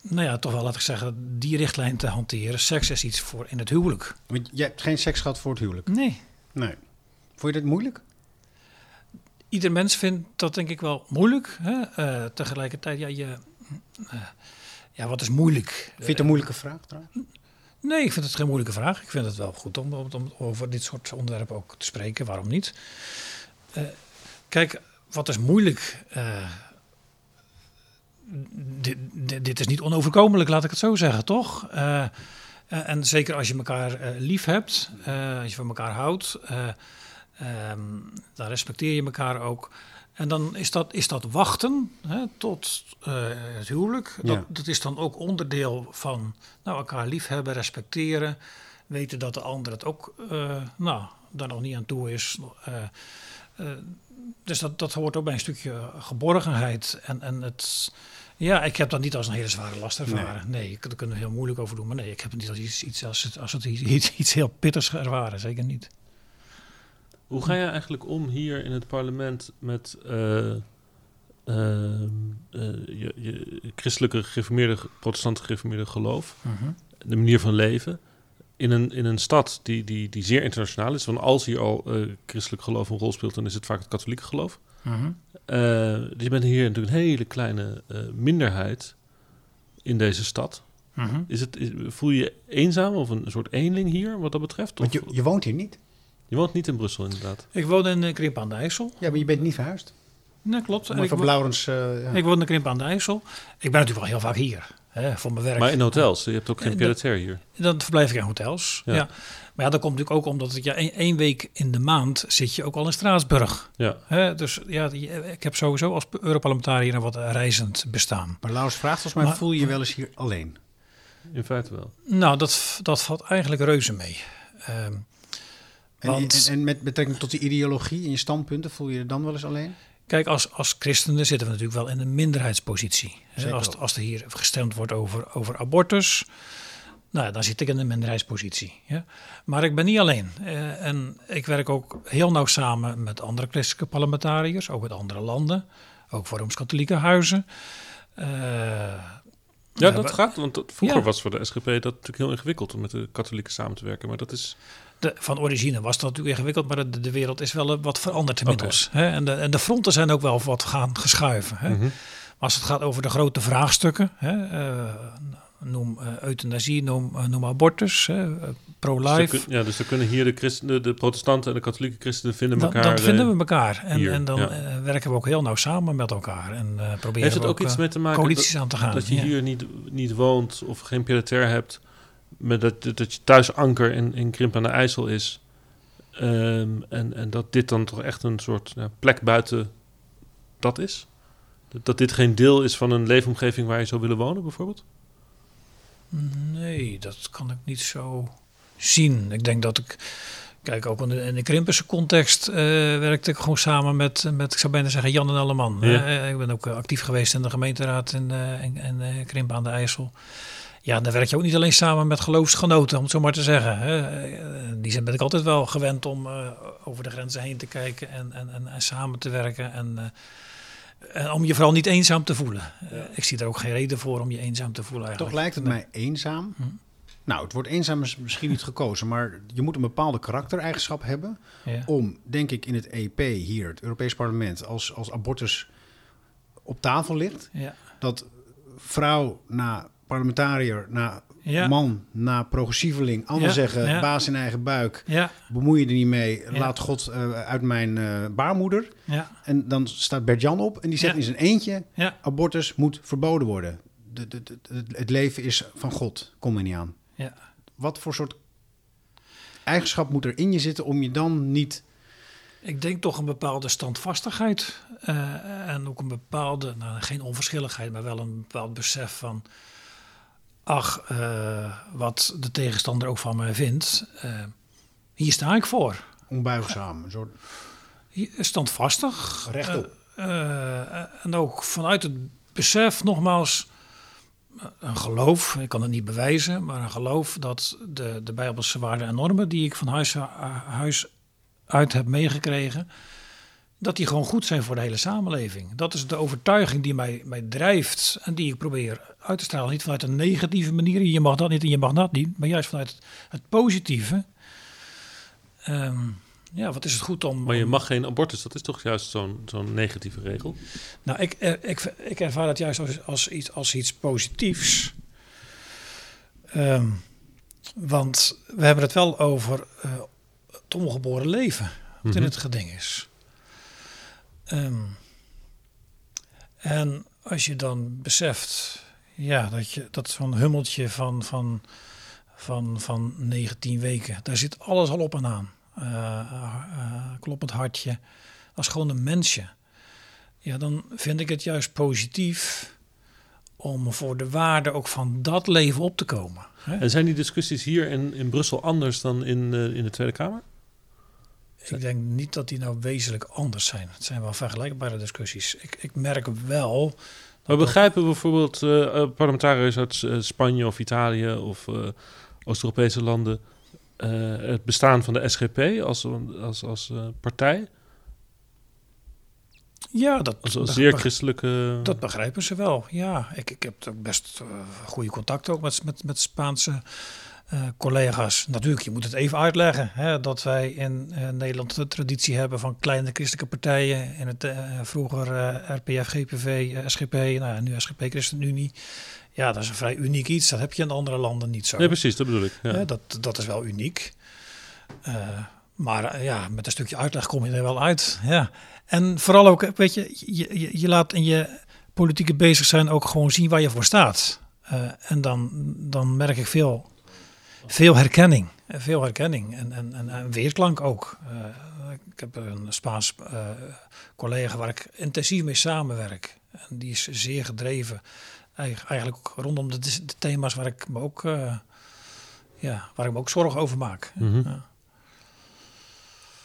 nou ja, toch wel, laat ik zeggen, die richtlijn te hanteren. Seks is iets voor in het huwelijk. Maar jij hebt geen seks gehad voor het huwelijk? Nee. Nee. Vond je dat moeilijk? Ieder mens vindt dat denk ik wel moeilijk. Hè? Uh, tegelijkertijd, ja, je, uh, ja, wat is moeilijk? Vind je het een moeilijke vraag trouwens? Nee, ik vind het geen moeilijke vraag. Ik vind het wel goed om, om, om over dit soort onderwerpen ook te spreken. Waarom niet? Uh, kijk, wat is moeilijk? Dit, dit, dit, is niet onoverkomelijk, laat ik het zo zeggen, toch? Uh, en zeker als je elkaar uh, lief hebt, uh, als je van elkaar houdt, um, dan respecteer je elkaar ook. En dan is dat, is dat wachten hè, tot het huwelijk. Dat, Ja. dat is dan ook onderdeel van nou, elkaar liefhebben, respecteren. Weten dat de ander het ook nou, daar nog niet aan toe is. Dus dat, dat hoort ook bij een stukje geborgenheid. En, en het, ja, ik heb dat niet als een hele zware last ervaren. Nee, nee daar kunnen we heel moeilijk over doen. Maar nee, ik heb het niet als iets, iets als, het, als het iets, iets heel pittigs ervaren. Zeker niet. Hoe ga je eigenlijk om hier in het parlement met uh, uh, uh, je, je, christelijke gereformeerde, protestante gereformeerde geloof, Mhm. -huh. de manier van leven? In een, in een stad die, die, die zeer internationaal is. Want als hier al christelijk geloof een rol speelt, dan is het vaak het katholieke geloof. Uh -huh. Uh, dus je bent hier natuurlijk een hele kleine uh, minderheid in deze stad. -huh. is het, is, voel je je eenzaam of een soort eenling hier wat dat betreft? Want je, je woont hier niet? Je woont niet in Brussel inderdaad. Ik woon in uh, Krimp aan de IJssel. Ja, maar je bent niet verhuisd? Nee, klopt. Maar van Laurens... ja. Ik woon in Krimp aan de IJssel. Ik ben natuurlijk wel heel vaak hier. Hè, voor mijn werk. Maar in hotels? Je hebt ook geen pied hier? Dan verblijf ik in hotels, ja. ja. Maar ja, dat komt natuurlijk ook omdat ik ja, één week in de maand zit je ook al in Straatsburg. Ja. Hè, dus ja, ik heb sowieso als Europarlementariër een wat reizend bestaan. Maar Laurens vraagt volgens mij, maar, voel je je wel eens hier alleen? In feite wel. Nou, dat, dat valt eigenlijk reuze mee. Um, en, want, en, en, met betrekking tot de ideologie en je standpunten, voel je je dan wel eens alleen? Kijk, als, als christenen zitten we natuurlijk wel in een minderheidspositie. Als, als er hier gestemd wordt over, over abortus, nou, dan zit ik in een minderheidspositie. Ja? Maar ik ben niet alleen. Uh, en ik werk ook heel nauw samen met andere christelijke parlementariërs, ook uit andere landen, ook voor Rooms-Katholieke huizen. Uh, ja, dat gaat, want dat, vroeger ja. was voor de SGP dat natuurlijk heel ingewikkeld om met de katholieken samen te werken, maar dat is... De, van origine was dat natuurlijk ingewikkeld, maar de, de wereld is wel wat veranderd inmiddels. Okay. Hè? En, de, en de fronten zijn ook wel wat gaan geschuiven. Hè? Mhm. Mm -hmm. Maar als het gaat over de grote vraagstukken, hè? Uh, noem uh, euthanasie, noem, noem abortus, pro-life. Dus ja, dus dan kunnen hier de, christenen, de protestanten en de katholieke christenen vinden elkaar. Dan vinden we elkaar. En, hier, en dan ja. werken we ook heel nauw samen met elkaar. En uh, proberen Heeft het we ook, iets mee te maken coalities dat, aan te gaan. Dat je ja. hier niet, niet woont of geen pied hebt, maar dat, dat je thuis anker in, in Krimp aan de IJssel is. Um, en, en dat dit dan toch echt een soort plek buiten dat is? Dat, dat dit geen deel is van een leefomgeving waar je zou willen wonen, bijvoorbeeld? Nee, dat kan ik niet zo zien. Ik denk dat ik. Kijk, ook in de, in de Krimpense context uh, werkte ik gewoon samen met, met, ik zou bijna zeggen, Jan en Alleman. Ja. Uh, ik ben ook uh, actief geweest in de gemeenteraad in, in, in Krimpen aan de IJssel. Ja, dan werk je ook niet alleen samen met geloofsgenoten, om het zo maar te zeggen. Hè. Die zijn ben ik altijd wel gewend om over de grenzen heen te kijken en, en, en, en samen te werken. En En om je vooral niet eenzaam te voelen. Uh, ik zie er ook geen reden voor om je eenzaam te voelen eigenlijk. Toch lijkt het mij eenzaam. Hm. Nou, het woord eenzaam is misschien niet gekozen, maar je moet een bepaalde karaktereigenschap hebben ja. om, denk ik, in het EP hier, het Europees Parlement, als, als abortus op tafel ligt, ja. dat vrouw na parlementariër, na man, na progressieveling, anders zeggen, baas in eigen buik, bemoei je er niet mee, laat God uh, uit mijn uh, baarmoeder. En dan staat Bert-Jan op en die zegt in zijn eentje, abortus moet verboden worden. De, de, de, het leven is van God, kom er niet aan. Wat voor soort eigenschap moet er in je zitten om je dan niet... Ik denk toch een bepaalde standvastigheid uh, en ook een bepaalde, nou, geen onverschilligheid, maar wel een bepaald besef van ach, uh, wat de tegenstander ook van mij vindt, uh, hier sta ik voor. Onbuigzaam, een soort... Standvastig. Rechtop. Uh, en ook vanuit het besef, nogmaals, een geloof, ik kan het niet bewijzen, maar een geloof dat de, de Bijbelse waarden en normen die ik van huis, huis uit heb meegekregen, dat die gewoon goed zijn voor de hele samenleving. Dat is de overtuiging die mij, mij drijft en die ik probeer uit te stralen. Niet vanuit een negatieve manier, je mag dat niet en je mag dat niet, maar juist vanuit het, het positieve. Um, ja, wat is het goed om... Maar je mag geen abortus, dat is toch juist zo'n zo'n negatieve regel? Nou, ik, eh, ik, ik ervaar dat juist als, als, iets, als iets positiefs. Um, want we hebben het wel over uh, het ongeboren leven, wat mm -hmm. in het geding is. Um, en als je dan beseft, ja, dat, je, dat zo'n hummeltje van, van, van, van 19 weken, daar zit alles al op en aan. Uh, uh, kloppend hartje, als gewoon een mensje. Ja, dan vind ik het juist positief om voor de waarde ook van dat leven op te komen. Hè? En zijn die discussies hier in, in Brussel anders dan in, in de Tweede Kamer? Ik denk niet dat die nou wezenlijk anders zijn. Het zijn wel vergelijkbare discussies. Ik, ik merk wel. We begrijpen bijvoorbeeld uh, parlementariërs uit uh, Spanje of Italië of uh, Oost-Europese landen het bestaan van de SGP als, als, als partij? Ja, dat als, als zeer christelijke. Dat begrijpen ze wel. Ja, ik, ik heb best goede contacten ook met, met, met Spaanse uh, collega's. Natuurlijk, je moet het even uitleggen hè, dat wij in uh, Nederland de traditie hebben van kleine christelijke partijen. In het uh, vroeger RPF, GPV, SGP, nou nu SGP ChristenUnie. Ja, dat is een vrij uniek iets. Dat heb je in andere landen niet zo. Nee, precies, dat bedoel ik. Ja. dat, dat is wel uniek. maar ja, met een stukje uitleg kom je er wel uit. Ja. En vooral ook, weet je, je, je, je laat in je politieke bezig zijn ook gewoon zien waar je voor staat. en dan, dan merk ik veel veel herkenning. Veel herkenning en, en, en, en weerklank ook. Uh, ik heb een Spaans uh, collega waar ik intensief mee samenwerk. En die is zeer gedreven. Eigenlijk ook rondom de, de thema's waar ik me ook, uh, ja, waar ik me ook zorgen over maak. Mm -hmm. ja.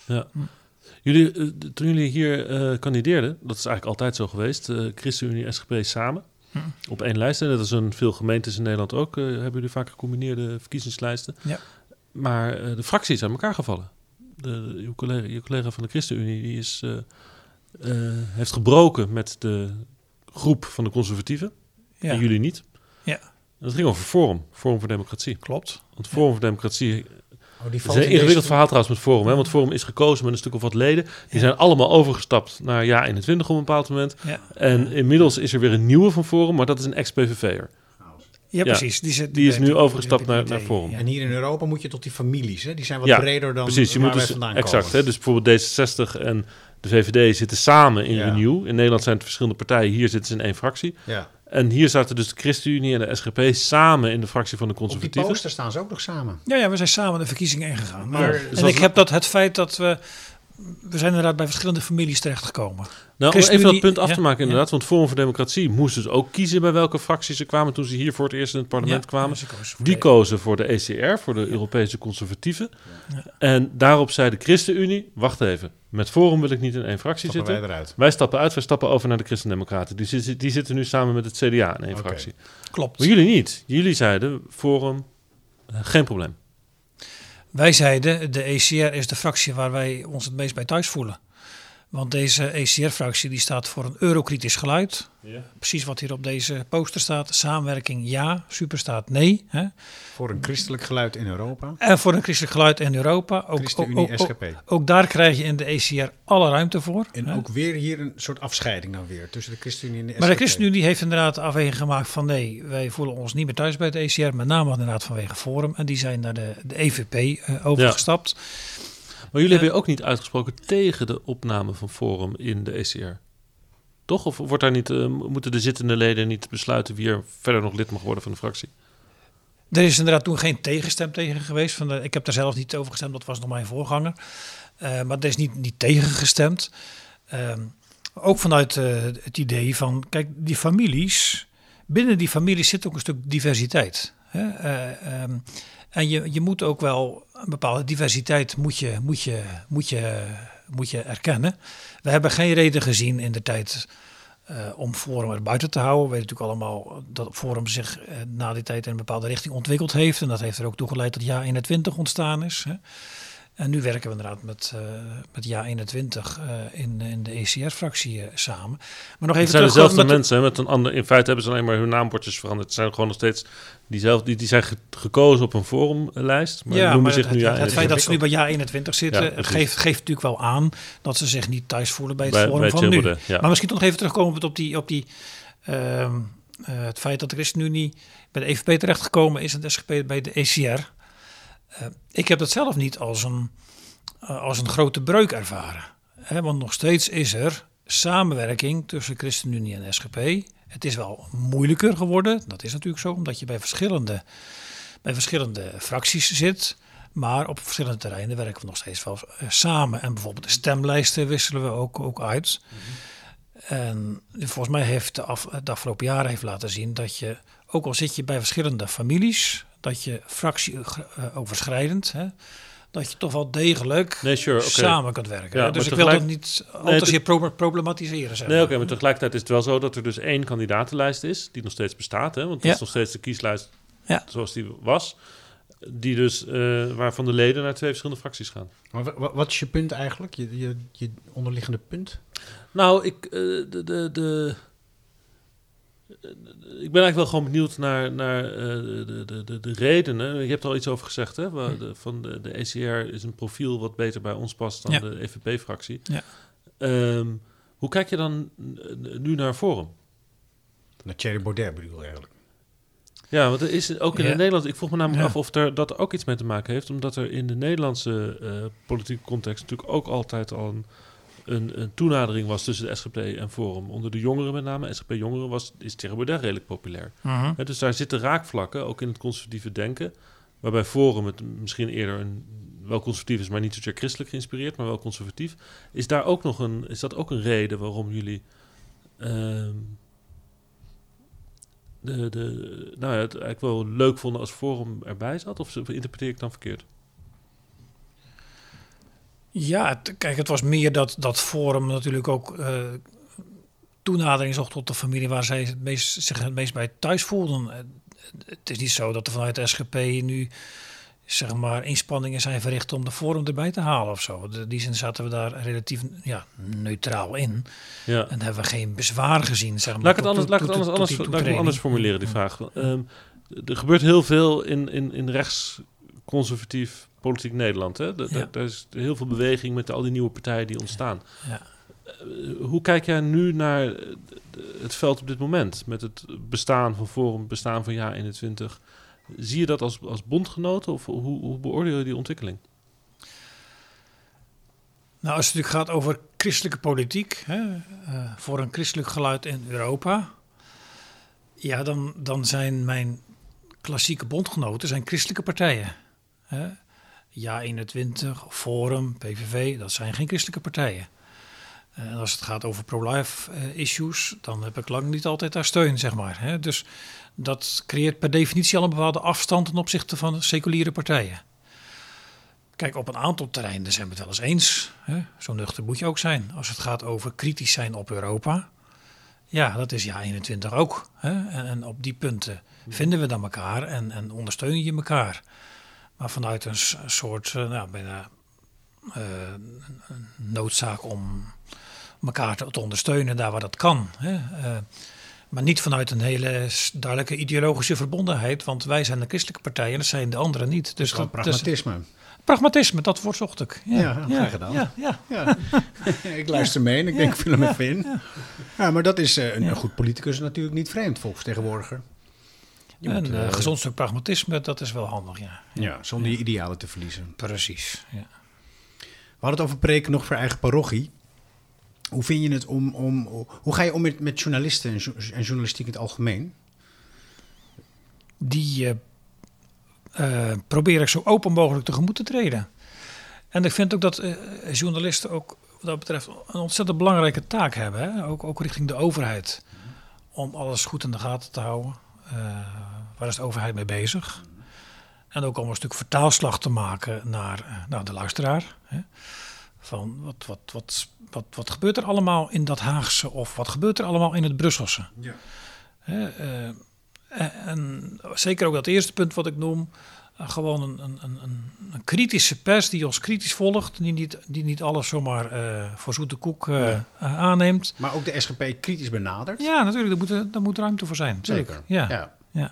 ja. Jullie, toen jullie hier kandideerden, dat is eigenlijk altijd zo geweest, ChristenUnie SGP samen. Hm. Op één lijst. En dat is een veel gemeentes in Nederland ook. Uh, hebben jullie vaak gecombineerde verkiezingslijsten. Ja. Maar uh, de fracties zijn elkaar gevallen. De, collega, collega van de ChristenUnie die is, uh, heeft gebroken met de groep van de conservatieven. Ja. En jullie niet. Ja. dat ging over Forum, Forum voor Democratie. Klopt. Want Forum voor Democratie Oh, het is een ingewikkeld verhaal trouwens met Forum. Hè? Want Forum is gekozen met een stuk of wat leden. Die zijn allemaal overgestapt naar Ja 21 op een bepaald moment. Ja. En inmiddels is er weer een nieuwe van Forum, maar dat is een ex-PVV'er. Ja, precies. Die, zit, die is nu overgestapt naar, naar Forum. En hier in Europa moet je tot die families. Hè? Die zijn wat breder dan precies, je moet dus, vandaan Exact. Hè? Dus bijvoorbeeld D66 en de VVD zitten samen in Renew. In Nederland zijn het verschillende partijen. Hier zitten ze in één fractie. Ja. En hier zaten dus de ChristenUnie en de SGP samen in de fractie van de conservatieven. Op die poster staan ze ook nog samen. Ja, ja we zijn samen de verkiezingen ingegaan. Maar, en ik heb dat het feit dat we... We zijn inderdaad bij verschillende families terechtgekomen. Nou, om even dat punt af te maken inderdaad. Ja. Want Forum voor Democratie moest dus ook kiezen bij welke fractie ze kwamen... toen ze hier voor het eerst in het parlement ja, kwamen. Kozen Die de... kozen voor de ECR, voor de Europese Conservatieven. En daarop zei de ChristenUnie... wacht even, met Forum wil ik niet in één fractie stappen zitten. Wij, eruit. wij stappen uit, wij stappen over naar de Christendemocraten. Die, zitten, die zitten nu samen met het CDA in één okay. fractie. Klopt. Maar jullie niet. Jullie zeiden Forum, uh, geen probleem. Wij zeiden, de ECR is de fractie waar wij ons het meest bij thuis voelen. Want deze ECR-fractie die staat voor een eurokritisch geluid. Ja. Precies wat hier op deze poster staat. Samenwerking ja, superstaat nee. Hè? Voor een christelijk geluid in Europa. En voor een christelijk geluid in Europa. Ook, ook, ChristenUnie, ook, ook, SGP. ook daar krijg je in de ECR alle ruimte voor. En hè? ook weer hier een soort afscheiding dan weer tussen de ChristenUnie en de Maar de SGP. ChristenUnie heeft inderdaad de afweging gemaakt van nee, wij voelen ons niet meer thuis bij het ECR, met name inderdaad vanwege Forum. En die zijn naar de, de EVP eh, overgestapt. Maar jullie hebben je ook niet uitgesproken tegen de opname van Forum in de ECR. Toch? Of wordt daar niet, eh, moeten de zittende leden niet besluiten wie er verder nog lid mag worden van de fractie? Er is inderdaad toen geen tegenstem tegen geweest. Van de, ik heb daar zelf niet over gestemd, dat was nog mijn voorganger. Eh, maar er is niet, niet tegen gestemd. Ehm, ook vanuit eh, het idee van, kijk, die families, binnen die families zit ook een stuk diversiteit. Hè? Eh, ehm, en je, je moet ook wel een bepaalde diversiteit moet je, moet je, moet je, moet je erkennen. We hebben geen reden gezien in de tijd eh, om Forum er buiten te houden. We weten natuurlijk allemaal dat Forum zich eh, na die tijd in een bepaalde richting ontwikkeld heeft. En dat heeft er ook toe geleid dat Ja 21 ontstaan is. Hè. En nu werken we inderdaad met, eh, met Ja 21 eh, in, in de ECR-fractie eh, samen. Maar nog even Het zijn terug dezelfde met mensen. Met een ander, in feite hebben ze alleen maar hun naambordjes veranderd. Het zijn gewoon nog steeds diezelfde. Die, die zijn ge- gekozen op een forumlijst. Maar ja, noemen maar zich het, nu het, ja, het feit dat ze nu bij Ja 21 zitten, Ja, geeft, geeft natuurlijk wel aan dat ze zich niet thuis voelen bij het bij, Forum bij van nu. Ja. Maar misschien toch nog even terugkomen op die, op die ehm, eh, het feit dat de ChristenUnie bij de EVP terechtgekomen is en de SGP bij de ECR. Eh, ik heb dat zelf niet als een, eh, als een grote breuk ervaren. Hè, want nog steeds is er samenwerking tussen ChristenUnie en SGP. Het is wel moeilijker geworden, dat is natuurlijk zo, omdat je bij verschillende, bij verschillende fracties zit. Maar op verschillende terreinen werken we nog steeds wel eh, samen. En bijvoorbeeld de stemlijsten wisselen we ook, ook uit. En volgens mij heeft de, de afgelopen jaren heeft laten zien dat je, ook al zit je bij verschillende families, dat je fractieoverschrijdend, hè, dat je toch wel degelijk Nee, sure, samen kunt werken. Ja, hè. dus ik wil dat niet al te te- zeer pro- problematiseren. Zeg Nee, maar. oké, maar tegelijkertijd is het wel zo dat er dus één kandidatenlijst is, die nog steeds bestaat. Hè? Want dat Ja. is nog steeds de kieslijst Ja. zoals die was. Die dus, eh, waarvan de leden naar twee verschillende fracties gaan. Maar wa- wa- wat is je punt eigenlijk? Je, je, je onderliggende punt? Nou, ik, eh, de, de, de, eh, ik ben eigenlijk wel gewoon benieuwd naar, naar eh, de, de, de, de redenen. Je hebt er al iets over gezegd, hè? Waar de, van de, de ECR is een profiel wat beter bij ons past dan Ja. de EVP-fractie. Ja. Ehm, hoe kijk je dan eh, nu naar Forum? Naar Thierry Baudet bedoel je eigenlijk. Ja, want er is ook in Ja. Nederlandse... Ik vroeg me namelijk Ja. af of er, dat er ook iets mee te maken heeft... omdat er in de Nederlandse eh, politieke context... natuurlijk ook altijd al een, een, een toenadering was tussen de SGP en Forum. Onder de jongeren met name, SGP-jongeren, was, is Thierry redelijk populair. Mhm. Dus daar zitten raakvlakken, ook in het conservatieve denken... waarbij Forum het misschien eerder een, wel conservatief is... maar niet zozeer christelijk geïnspireerd, maar wel conservatief. Is, daar ook nog een, is dat ook een reden waarom jullie... ehm, de, de, nou ja, het eigenlijk wel leuk vonden als Forum erbij zat? Of interpreteer ik dan verkeerd? Ja, het- kijk, het was meer dat, dat Forum natuurlijk ook eh, toenadering zocht tot de familie waar zij het meest, zich het meest bij thuis voelden. Eh, Het is niet zo dat er vanuit de SGP nu zeg maar, inspanningen zijn verricht om de Forum erbij te halen of zo. In die zin zaten we daar relatief ja, neutraal in. Ja. En hebben we geen bezwaar gezien. Zeg maar, Laat ik het anders, laat ik het anders, anders, laat ik anders formuleren, die vraag. Ehm, er gebeurt heel veel in, in, in rechts-conservatief politiek Nederland. Hè? Ja. Daar is heel veel beweging met al die nieuwe partijen die ontstaan. Ja. Eh, hoe kijk jij nu naar eh, het veld op dit moment? Met het bestaan van Forum, bestaan van Ja 21. Zie je dat als, als bondgenoten of hoe, hoe beoordeel je die ontwikkeling? Nou, als het natuurlijk gaat over christelijke politiek, hè, eh, voor een christelijk geluid in Europa, ja, dan, dan zijn mijn klassieke bondgenoten zijn christelijke partijen. Hè. Ja 21, Forum, PVV, dat zijn geen christelijke partijen. Eh, En als het gaat over pro-life eh, issues, dan heb ik lang niet altijd daar steun, zeg maar. Dus dat creëert per definitie al een bepaalde afstand ten opzichte van seculiere partijen. Kijk, op een aantal terreinen zijn we het wel eens eens. Zo nuchter moet je ook zijn. Als het gaat over kritisch zijn op Europa. Ja, dat is ja 21 ook. Hè? En, en op die punten vinden we dan elkaar en, en ondersteunen je elkaar. Maar vanuit een soort, eh, nou, bijna eh, noodzaak om elkaar te, te ondersteunen daar waar dat kan. Hè. Eh, maar niet vanuit een hele duidelijke ideologische verbondenheid, want wij zijn de christelijke partij en dat zijn de anderen niet. Dus dat, dus- pragmatisme. pragmatisme, dat woord zocht ik. Ja, Ja, gedaan. Ja, ja. Ja. ik luister mee en ik denk, ik vul hem even in. Ja. maar dat is een, een goed politicus natuurlijk niet vreemd, volksvertegenwoordiger. Je En moet, eh, eh, gezond stuk pragmatisme, dat is wel handig, ja. Ja, zonder je idealen te verliezen. Precies. Ja. We hadden het over preken nog voor eigen parochie. Hoe vind je het om, om hoe ga je om met, met journalisten en, jo- en journalistiek in het algemeen? die eh, eh, probeer ik zo open mogelijk tegemoet te treden. En ik vind ook dat journalisten ook wat dat betreft een ontzettend belangrijke taak hebben. Hè? Ook, ook richting de overheid. Om alles goed in de gaten te houden. Eh, waar is de overheid mee bezig? En ook om een stuk vertaalslag te maken naar, eh, naar de luisteraar. Hè? Van wat, wat, wat, wat, wat gebeurt er allemaal in dat Haagse of wat gebeurt er allemaal in het Brusselse? Hè, eh, en zeker ook dat eerste punt wat ik noem. Eh, gewoon een, een, een, een- kritische pers die ons kritisch volgt. Die niet, die niet alles zomaar eh, voor zoete koek eh, aanneemt. Maar ook de SGP kritisch benadert. Ja, natuurlijk. Daar moet, er- daar moet ruimte voor zijn. Zeker. Ja. Ja. Ja.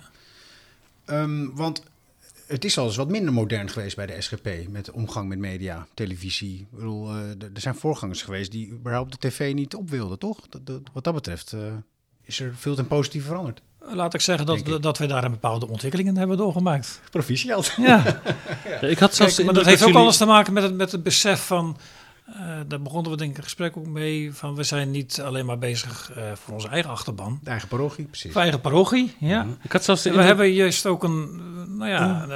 Ehm, want het is al eens wat minder modern geweest bij de SGP met de omgang met media, televisie. Ik bedoel, er zijn voorgangers geweest die überhaupt de tv niet op wilden, toch? Wat dat betreft is er veel ten positieve veranderd. Laat ik zeggen dat, ik. dat we daar een bepaalde ontwikkelingen hebben doorgemaakt. Proficiat. Ja, Ja, ik had zelfs Kijk, maar dat heeft ook jullie- alles te maken met het, met het besef van. eh, daar begonnen we denk ik een gesprek ook mee. Van we zijn niet alleen maar bezig eh, voor onze eigen achterban. De eigen parochie, precies. Voor eigen parochie, ja. Ik had zelfs we hebben juist ook een, eh, nou ja,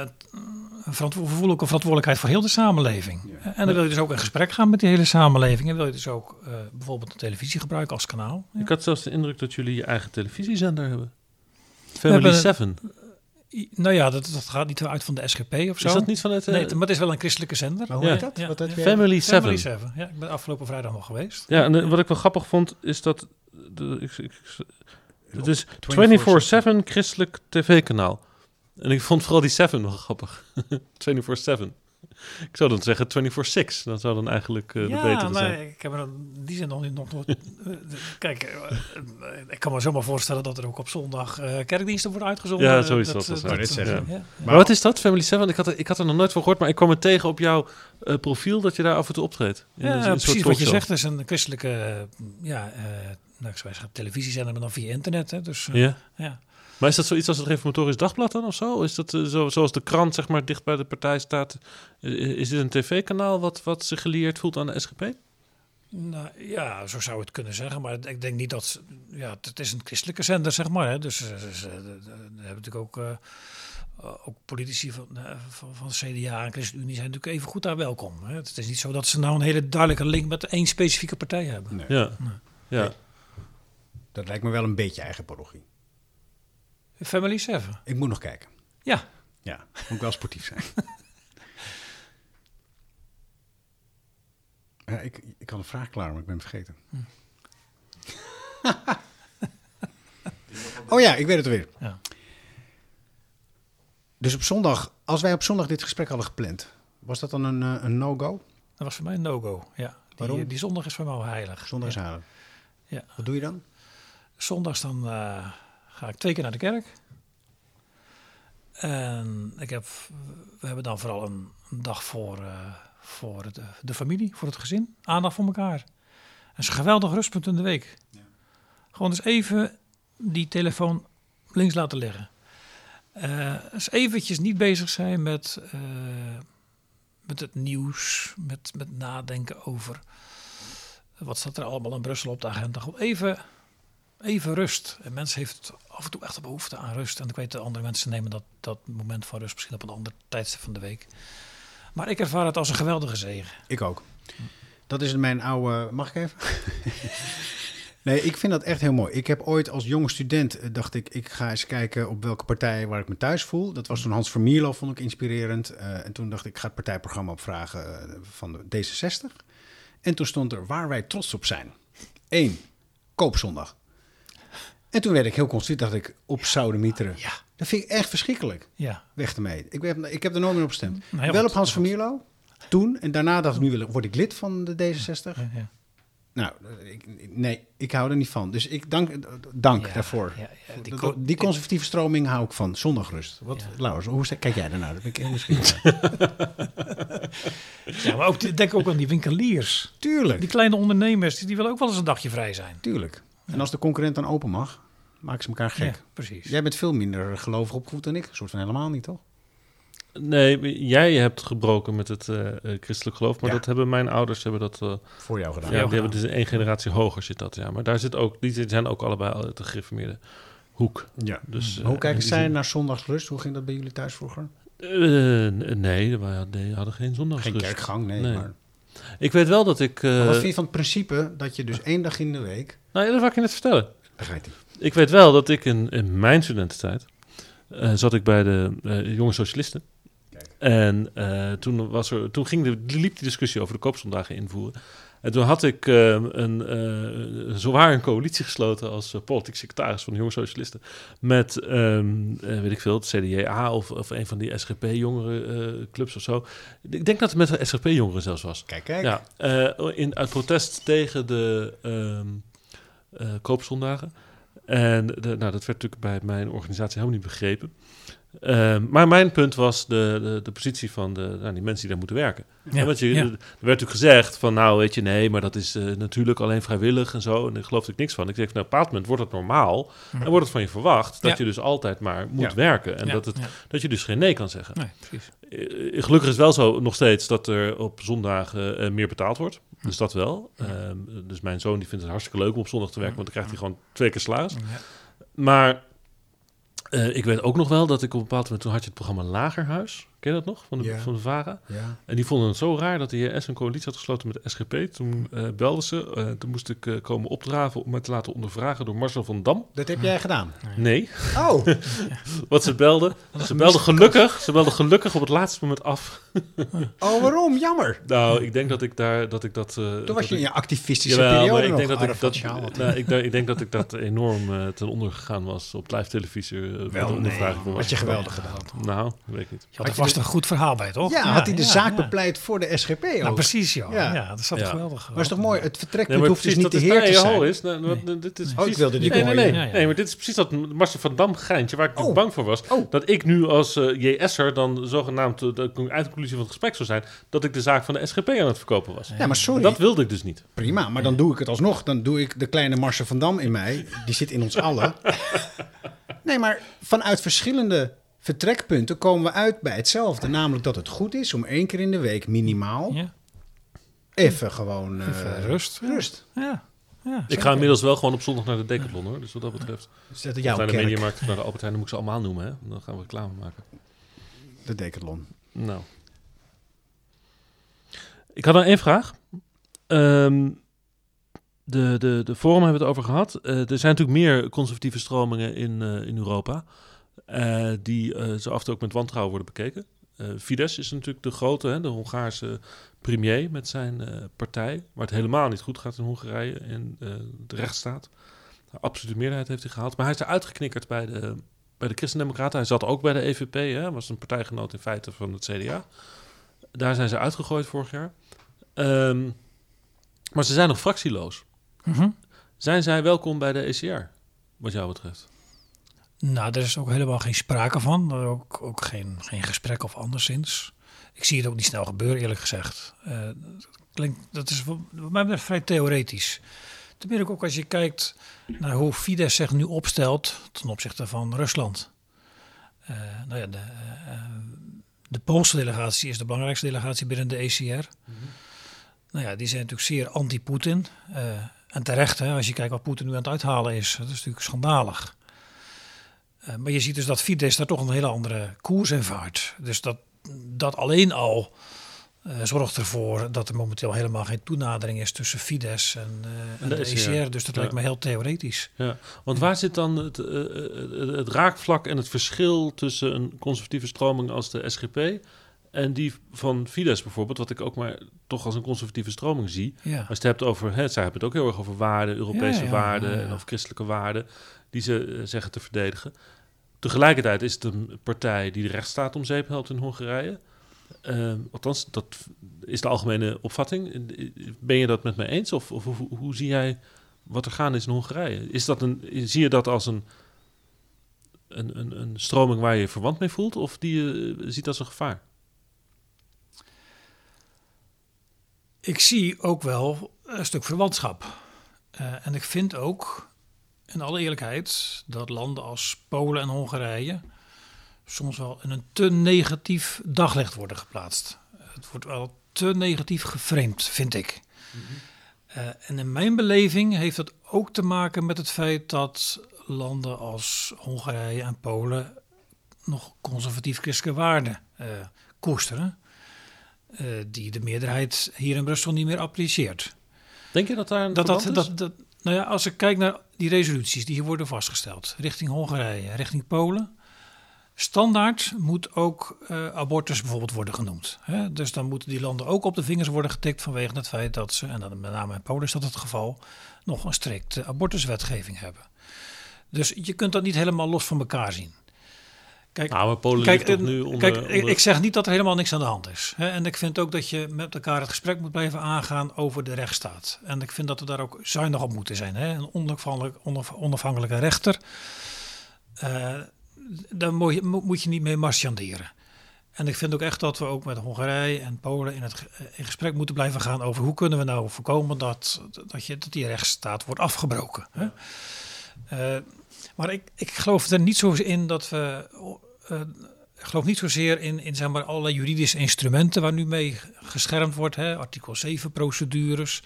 een verantwo- we voelen ook een verantwoordelijkheid voor heel de samenleving. En dan wil je dus ook in gesprek gaan met die hele samenleving. En wil je dus ook eh, bijvoorbeeld de televisie gebruiken als kanaal. Ja. Ik had zelfs de indruk dat jullie je eigen televisiezender hebben. Family hebben- 7. I- Nou ja, dat, dat gaat niet uit van de SGP of zo. Is dat niet van het... eh, Nee, maar het is wel een christelijke zender. Maar hoe Ja. heet dat? Ja, Wat weer- Family 7. Family 7. Ja, ik ben afgelopen vrijdag nog geweest. Ja, en eh, wat ik wel grappig vond, is dat... De, ik, ik, het is 24-7 christelijk tv-kanaal. En ik vond vooral die 7 wel grappig. 24-7. Ik zou dan zeggen 24-6. Dat zou dan eigenlijk eh, de ja, betere maar zijn. ik heb er in die zin nog niet... Nog, nooit- eh, Kijk, eh, eh, ik kan me zomaar voorstellen dat er ook op zondag eh, kerkdiensten worden uitgezonden. Ja, zoiets wat dat wou net zeggen. ja. Maar wat is dat, Family 7? Ik had, er, ik had er nog nooit van gehoord, maar ik kwam er tegen op jouw eh, profiel dat je daar af en toe optreedt. In Ja, een- een soort precies wat je zegt. Het is een christelijke ja, eh, nou, ik zou zeggen, televisiezender, maar dan via internet. Hè, dus, eh, Ja. ja. Maar is dat zoiets als het Reformatorisch Dagblad dan of zo? Is dat eh, zo, zoals de krant zeg maar dicht bij de partij staat? Eh, is dit een tv-kanaal wat, wat zich gelieerd voelt aan de SGP? Nou, ja, zo zou je het kunnen zeggen. Maar ik denk niet dat... Ja, het- is een christelijke zender, zeg maar. Hè, dus eh, ze- hebben natuurlijk ook... eh, eh, ook politici van, eh, van, van CDA en ChristenUnie zijn natuurlijk even goed daar welkom. Hè. Het is niet zo dat ze nou een hele duidelijke link met één specifieke partij hebben. Nee, Ja. ja. dat lijkt me wel een beetje eigen parochie. Family 7. Ik moet nog kijken. Ja, Ja, moet ik wel sportief zijn. ja, ik, ik had een vraag klaar, maar ik ben vergeten. oh ja, ik weet het alweer. Ja. Dus op zondag, als wij op zondag dit gesprek hadden gepland, was dat dan een, eh, een no-go? dat was voor mij een no-go. Ja. Die, Waarom? die zondag is voor mij heilig. Zondag is halen. Ja. Wat doe je dan? Zondags dan eh, ga ik twee keer naar de kerk. En ik heb, we hebben dan vooral een, een dag voor, eh, voor de, de familie, voor het gezin. Aandacht voor elkaar. Dat is een geweldig rustpunt in de week. Gewoon eens even die telefoon links laten liggen. Eh eens eventjes niet bezig zijn met, eh, met het nieuws, met, met nadenken over wat staat er allemaal in Brussel op de agenda. Gewoon even even rust. En mensen heeft af en toe echt behoefte aan rust. En ik weet dat andere mensen nemen dat, dat moment van rust misschien op een ander tijdstip van de week. Maar ik ervaar het als een geweldige zegen. Ik ook. Dat is mijn oude. Mag ik even? nee, ik vind dat echt heel mooi. Ik heb ooit als jonge student eh, dacht ik, ik ga eens kijken op welke partij waar ik me thuis voel. Dat was toen Hans Vermierlo, vond ik inspirerend. Eh, en toen dacht ik, ik ga het partijprogramma opvragen eh, van de D66. En toen stond er waar wij trots op zijn. Eén, koopzondag. En toen werd ik heel constant, dacht ik, op Soudemieteren. Ja. Dat vind ik echt verschrikkelijk. Ja. Weg ermee. Ik, heb, ik heb er nooit meer op gestemd. Nou Wel op Hans Vermierlo. toen. En daarna dacht ik, nu wil ik, word ik lid van de D66. Ja, ja. Nou, ik, nee, ik hou er niet van. Dus ik dank, dank Ja, daarvoor. die die, co- die conservatieve stroming hou ik van. Zondagrust. Wat. Laurens, hoe kijk jij daarnaar? Dat ben ik nieuwsgierig. Ja, maar ook, denk ook aan die winkeliers. tuurlijk, Die kleine ondernemers, die willen ook wel eens een dagje vrij zijn. tuurlijk. En als de concurrent dan open mag, maken ze elkaar gek. Ja, precies. Jij bent veel minder gelovig opgevoed dan ik. Een soort van helemaal niet, toch? Nee, jij hebt gebroken met het eh, christelijk geloof, maar Ja. dat hebben mijn ouders hebben dat. eh, Voor jou gedaan. ja, jou die hebben dus één generatie hoger zit dat. Ja, maar daar zit ook, die zijn ook allebei uit de gereformeerde hoek. Ja. Dus, hoe eh, kijken in die zij zin- naar zondagsrust? Hoe ging dat bij jullie thuis vroeger? Eh, nee, wij hadden geen zondagsrust. Geen kerkgang, nee. Nee. Maar, Ik weet wel dat ik. eh, maar wat vind je van het principe dat je dus één dag in de week... nou, ja, dat wil ik je net vertellen. Begrijpt u? Ik weet wel dat ik in, in mijn studententijd eh, zat ik bij de eh, jonge socialisten. En eh, toen, was er, toen ging de, liep die discussie over de koopzondagen invoeren. En toen had ik eh, een, zowaar een coalitie gesloten als eh, politiek secretaris van de jonge socialisten. Met, ehm, eh, weet ik veel, het CDA of, of een van die SGP-jongerenclubs of zo. Ik denk dat het met de SGP-jongeren zelfs was. Kijk, kijk. Ja, in, uit protest tegen de eh, koopzondagen. En de, nou, dat werd natuurlijk bij mijn organisatie helemaal niet begrepen. Ehm, maar mijn punt was de, de, de positie van de, nou, die mensen die daar moeten werken. Ja, Want je, ja. Er werd natuurlijk gezegd van, nou weet je, nee, maar dat is eh, natuurlijk alleen vrijwillig en zo. En daar geloofde ik niks van. Ik zeg, nou, op een bepaald moment wordt het normaal. En wordt het van je verwacht dat Ja. je dus altijd maar moet werken. En dat, het, dat je dus geen nee kan zeggen. Nee, precies. Eh, gelukkig is het wel zo nog steeds dat er op zondagen eh, meer betaald wordt. Dus dat wel. Ehm, dus mijn zoon die vindt het hartstikke leuk om op zondag te werken, want dan krijgt hij gewoon twee keer salaris. Ja. Maar eh, ik weet ook nog wel dat ik op een bepaald moment, toen had je het programma Lagerhuis. Ken je dat nog? Van de, Ja. van de VARA. Ja. En die vonden het zo raar dat de JS een coalitie had gesloten met de SGP. Toen eh belden ze. eh, toen moest ik eh, komen opdraven om me te laten ondervragen door Marcel van Dam. Dat heb jij gedaan. Nee, Oh, wat ze belden. Ze belden gelukkig, ze belden gelukkig op het laatste moment af. oh waarom? Jammer. Nou, ik denk dat ik daar dat ik dat. eh, Toen dat was je in je activistische Jawel, periode maar ik nog. denk dat ik dat, had. nou, ik, denk- ik denk dat ik dat enorm eh, ten onder gegaan was op live televisie. Wel, nee. ondervraging van Had je geweldig gedaan. Nou, weet ik niet. Je er vast een goed verhaal bij, toch? Ja, had hij de ja, zaak ja. bepleit voor de SGP ook. Nou, precies, joh. Ja. Ja, dat zat Ja. geweldig. Maar is toch mooi? Het vertrekpunt hoeft dus niet de heer te zijn. is, nou, nou, dit is Oh, ik precies- wilde dit nee, nee, nee, maar dit is precies dat Marcel van Dam geintje waar ik Oh. bang voor was. Oh. Dat ik nu als eh, JS'er dan zogenaamd eh, de eindconclusie van het gesprek zou zijn... dat ik de zaak van de SGP aan het verkopen was. Ja, maar sorry. Dat wilde ik dus niet. Prima, maar dan doe ik het alsnog. Dan doe ik de kleine Marcel van Dam in mij. Die zit in ons allen. Nee, maar vanuit verschillende vertrekpunten komen we uit bij hetzelfde. Namelijk dat het goed is om één keer in de week minimaal Ja, even gewoon... eh, even rust. Rust. Ja, ja. Ik ga inmiddels wel gewoon op zondag naar de Decathlon hoor. Dus wat dat betreft. Zet Ja, jouw naar de Mediamarkt of naar de Albert Heijn, dan moet ik ze allemaal noemen. Hè? Dan gaan we reclame maken. de Decathlon. Nou. Ik had nog één vraag. Ehm, de, de, de forum hebben we het over gehad. Eh, er zijn natuurlijk meer conservatieve stromingen in, eh, in Europa. Eh, die eh, zo af en toe ook met wantrouwen worden bekeken. Eh Fidesz is natuurlijk de grote, hè, de Hongaarse premier met zijn partij. Waar het helemaal niet goed gaat in Hongarije en de rechtsstaat. De absolute meerderheid heeft hij gehaald. Maar hij is eruit geknikkerd bij de, bij de Christendemocraten. Hij zat ook bij de EVP, hè, was een partijgenoot in feite van het CDA. Daar zijn ze uitgegooid vorig jaar. Ehm, maar ze zijn nog fractieloos. Mhm. Zijn zij welkom bij de ECR, wat jou betreft? Nou, er is ook helemaal geen sprake van. Ook, ook geen, geen gesprek of anderszins. Ik zie het ook niet snel gebeuren, eerlijk gezegd. Eh, dat klinkt, dat is wat wat mij betreft vrij theoretisch. Ten meer ook als je kijkt naar hoe Fidesz zich nu opstelt ten opzichte van Rusland. Eh, nou ja, de, eh, eh, de Poolse delegatie is de belangrijkste delegatie binnen de ECR. Nou ja, die zijn natuurlijk zeer anti-Poetin. Eh, en terecht, hè, als je kijkt wat Poetin nu aan het uithalen is. Dat is natuurlijk schandalig. Eh, maar je ziet dus dat Fidesz daar toch een hele andere koers in vaart. Dus dat, dat alleen al eh, zorgt ervoor dat er momenteel helemaal geen toenadering is tussen Fidesz en, eh, en de de, ECR. Dus dat Ja. lijkt me heel theoretisch. Ja, want waar zit dan het, het raakvlak en het verschil tussen een conservatieve stroming als de SGP en die van Fidesz bijvoorbeeld, wat ik ook maar toch als een conservatieve stroming zie. Ja. Als je het hebt over, hè, zij hebben het ook heel erg over waarden, Europese waarden en over christelijke waarden, die ze eh, zeggen te verdedigen. Tegelijkertijd is het een partij die de rechtsstaat om zeep helpt in Hongarije. Uh, althans, dat is de algemene opvatting. Ben je dat met mij eens? Of, of hoe, zie jij wat er gaande is in Hongarije? Is dat een, zie je dat als een, een, een, stroming waar je verwant mee voelt? Of die je ziet als een gevaar? Ik zie ook wel een stuk verwantschap. En ik vind ook, in alle eerlijkheid, dat landen als Polen en Hongarije soms wel in een te negatief daglicht worden geplaatst. Het wordt wel te negatief geframed, vind ik. uh, en in mijn beleving heeft dat ook te maken met het feit dat landen als Hongarije en Polen nog conservatief-christelijke waarden uh, koesteren. Uh, die de meerderheid hier in Brussel niet meer apprecieert. Denk je dat daar een dat, dat, dat, dat, Nou ja, als ik kijk naar die resoluties die hier worden vastgesteld, richting Hongarije, richting Polen, standaard moet ook uh, abortus bijvoorbeeld worden genoemd. Hè? Dus dan moeten die landen ook op de vingers worden getikt vanwege het feit dat ze, en dan met name in Polen is dat het geval, nog een strikte abortuswetgeving hebben. Dus je kunt dat niet helemaal los van elkaar zien. Kijk, nou, Polen kijk, ligt nu onder, kijk onder... ik zeg niet dat er helemaal niks aan de hand is. Hè? En ik vind ook dat je met elkaar het gesprek moet blijven aangaan over de rechtsstaat. En ik vind dat we daar ook zuinig op moeten zijn. Hè? Een onafhankelijk, onafhankelijke rechter, uh, daar moet je, moet je niet mee marchanderen. En ik vind ook echt dat we ook met Hongarije en Polen in, het, in gesprek moeten blijven gaan over hoe kunnen we nou voorkomen dat, dat, je, dat die rechtsstaat wordt afgebroken. Hè? Uh, maar ik, ik geloof er niet zo in dat we. Uh, ik geloof niet zozeer in, in zeg maar, alle juridische instrumenten waar nu mee geschermd wordt, hè, artikel 7 procedures.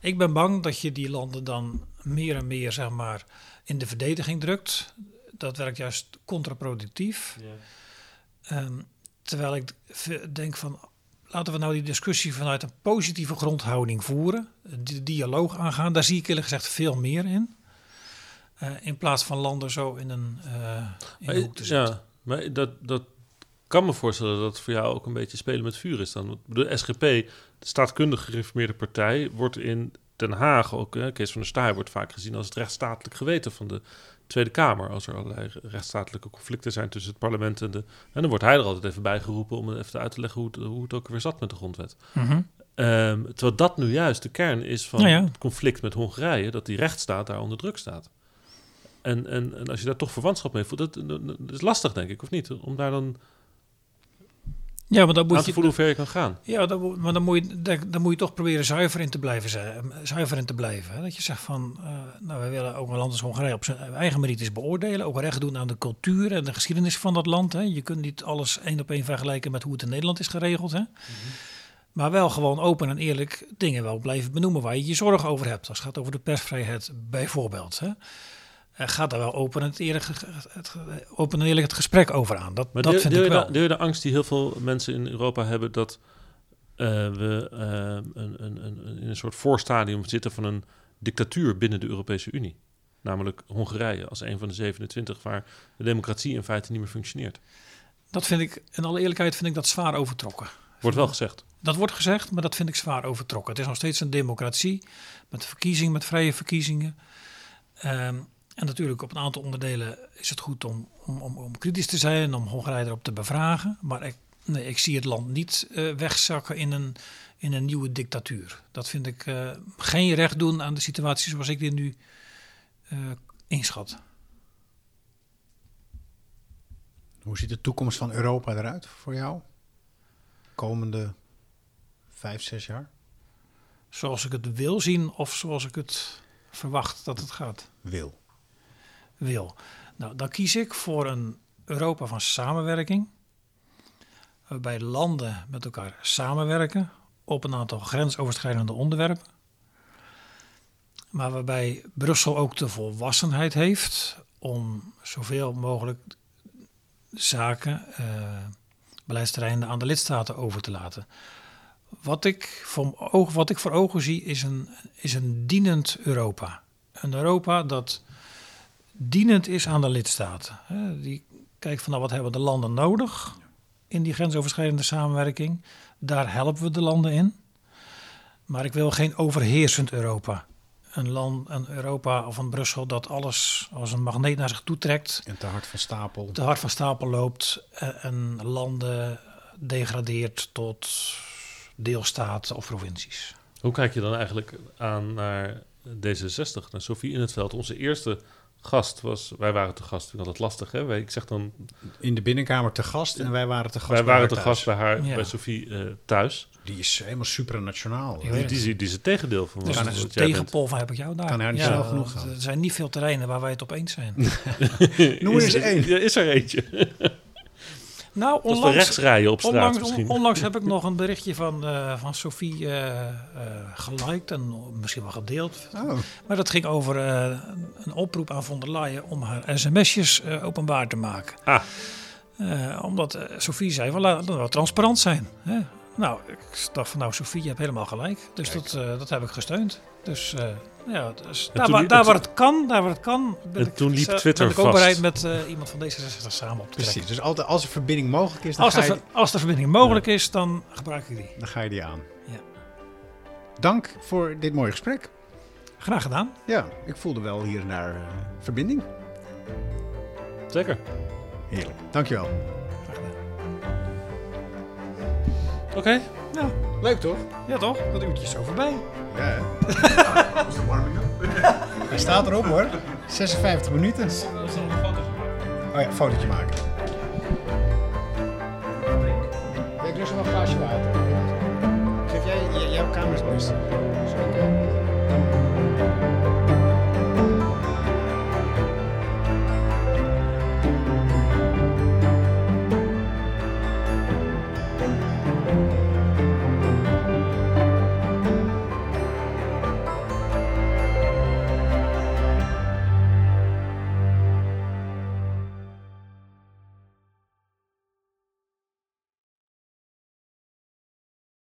Ik ben bang dat je die landen dan meer en meer zeg maar, in de verdediging drukt. Dat werkt juist contraproductief. Ja. Um, terwijl ik denk van laten we nou die discussie vanuit een positieve grondhouding voeren, de dialoog aangaan. Daar zie ik eerlijk gezegd veel meer in. Uh, in plaats van landen zo in een, uh, in een hoek te zetten. Ja, maar dat, dat kan me voorstellen dat het voor jou ook een beetje spelen met vuur is dan. De SGP, de staatkundig gereformeerde partij, wordt in Den Haag ook, hè, Kees van der Staaij wordt vaak gezien als het rechtsstatelijk geweten van de Tweede Kamer. Als er allerlei rechtsstatelijke conflicten zijn tussen het parlement en de... En dan wordt hij er altijd even bij geroepen om even uit te leggen hoe het, hoe het ook weer zat met de grondwet. Mm -hmm. um, terwijl dat nu juist de kern is van nou ja. het conflict met Hongarije, dat die rechtsstaat daar onder druk staat. En, en, en als je daar toch verwantschap mee voelt, dat, dat, is lastig, denk ik, of niet? Om daar dan ja, maar dan moet je voelen hoe ver je kan gaan. Ja, dan, maar dan moet, je, dan moet je toch proberen zuiver in te blijven. Zijn, zuiver in te blijven. Hè? Dat je zegt van, uh, nou, wij willen ook een land als Hongarije op zijn eigen merites beoordelen. Ook recht doen aan de cultuur en de geschiedenis van dat land. Hè? Je kunt niet alles één op één vergelijken met hoe het in Nederland is geregeld. Hè? Mm -hmm. Maar wel gewoon open en eerlijk dingen wel blijven benoemen waar je je zorgen over hebt. Als het gaat over de persvrijheid bijvoorbeeld. Hè? Gaat er wel open en, eerlijk, het, open en eerlijk het gesprek over aan. Dat, maar dat deel, vind deel ik je wel. De, deel de angst die heel veel mensen in Europa hebben dat uh, we uh, een, een, een, in een soort voorstadium zitten van een dictatuur binnen de Europese Unie? Namelijk Hongarije als een van de 27 waar de democratie in feite niet meer functioneert. Dat vind ik, in alle eerlijkheid vind ik dat zwaar overtrokken. Wordt wel gezegd. Dat wordt gezegd, maar dat vind ik zwaar overtrokken. Het is nog steeds een democratie met verkiezingen, met vrije verkiezingen. Um, en natuurlijk op een aantal onderdelen is het goed om, om, om, om kritisch te zijn en om Hongarije erop te bevragen. Maar ik, nee, ik zie het land niet uh, wegzakken in een, in een nieuwe dictatuur. Dat vind ik uh, geen recht doen aan de situatie zoals ik dit nu uh, inschat. Hoe ziet de toekomst van Europa eruit voor jou? Komende vijf, zes jaar? Zoals ik het wil zien of zoals ik het verwacht dat het gaat? Wil wil. Nou, dan kies ik voor een Europa van samenwerking, waarbij landen met elkaar samenwerken op een aantal grensoverschrijdende onderwerpen, maar waarbij Brussel ook de volwassenheid heeft om zoveel mogelijk zaken, uh, beleidsterreinen aan de lidstaten over te laten. Wat ik, voor ogen, wat ik voor ogen zie is een, is een dienend Europa. Een Europa dat dienend is aan de lidstaten. Die kijkt van nou, wat hebben de landen nodig in die grensoverschrijdende samenwerking. Daar helpen we de landen in. Maar ik wil geen overheersend Europa. Een land, een Europa of een Brussel dat alles als een magneet naar zich toe trekt. En te hard van stapel. Te hard van stapel loopt. En landen degradeert tot deelstaten of provincies. Hoe kijk je dan eigenlijk aan naar D66, naar Sofie in het veld? Onze eerste gast was, wij waren te gast, ik had het lastig hè, Wij- ik zeg dan, In de binnenkamer te gast en wij waren te gast wij bij waren haar te thuis. gast bij haar, Ja. bij Sofie eh, thuis. Die is helemaal supranationaal. Die, die, is- die is het tegendeel van Dus wat, bent. tegenpol van heb ik jou daar. Kan haar niet snel genoeg gaan. Er zijn niet veel terreinen waar wij het op eens zijn. Noem er eens is, één. Ja, is er eentje. Nou, Dat we onlangs, rechts rijden op straat onlangs, misschien. on- onlangs heb ik nog een berichtje van, eh, van Sophie eh, eh, geliked en misschien wel gedeeld. Oh, Maar dat ging over eh, een oproep aan von der Leyen om haar sms'jes openbaar te maken. Ah. Eh, omdat Sophie zei, van, laat het wel transparant zijn. Hè? Nou, ik dacht van nou Sophie, je hebt helemaal gelijk. Dus dat, eh, dat heb ik gesteund. Dus eh, ja, dus daar, toen waar, daar waar het kan, daar waar het kan, ben En ik, toen liep eh, Twitter ben ik ook vast. bereid met eh, iemand van D66 samen op te trekken. precies. Dus altijd, als er verbinding mogelijk is, dan, Als ga de, je, als de verbinding mogelijk is, dan gebruik ik die. dan ga je die aan. Ja. Dank voor dit mooie gesprek. Graag gedaan. Ja, ik voelde wel hier naar eh, verbinding. Zeker. Heerlijk. Dankjewel. Oké. Ja, Leuk toch? ja toch? Dat uurtje is zo voorbij. Ja. Hij staat erop hoor. 56 minuten. Oh ja, fotootje maken. Ja, ik lust nog een glaasje water. Geef jij, jouw kamer is het beste.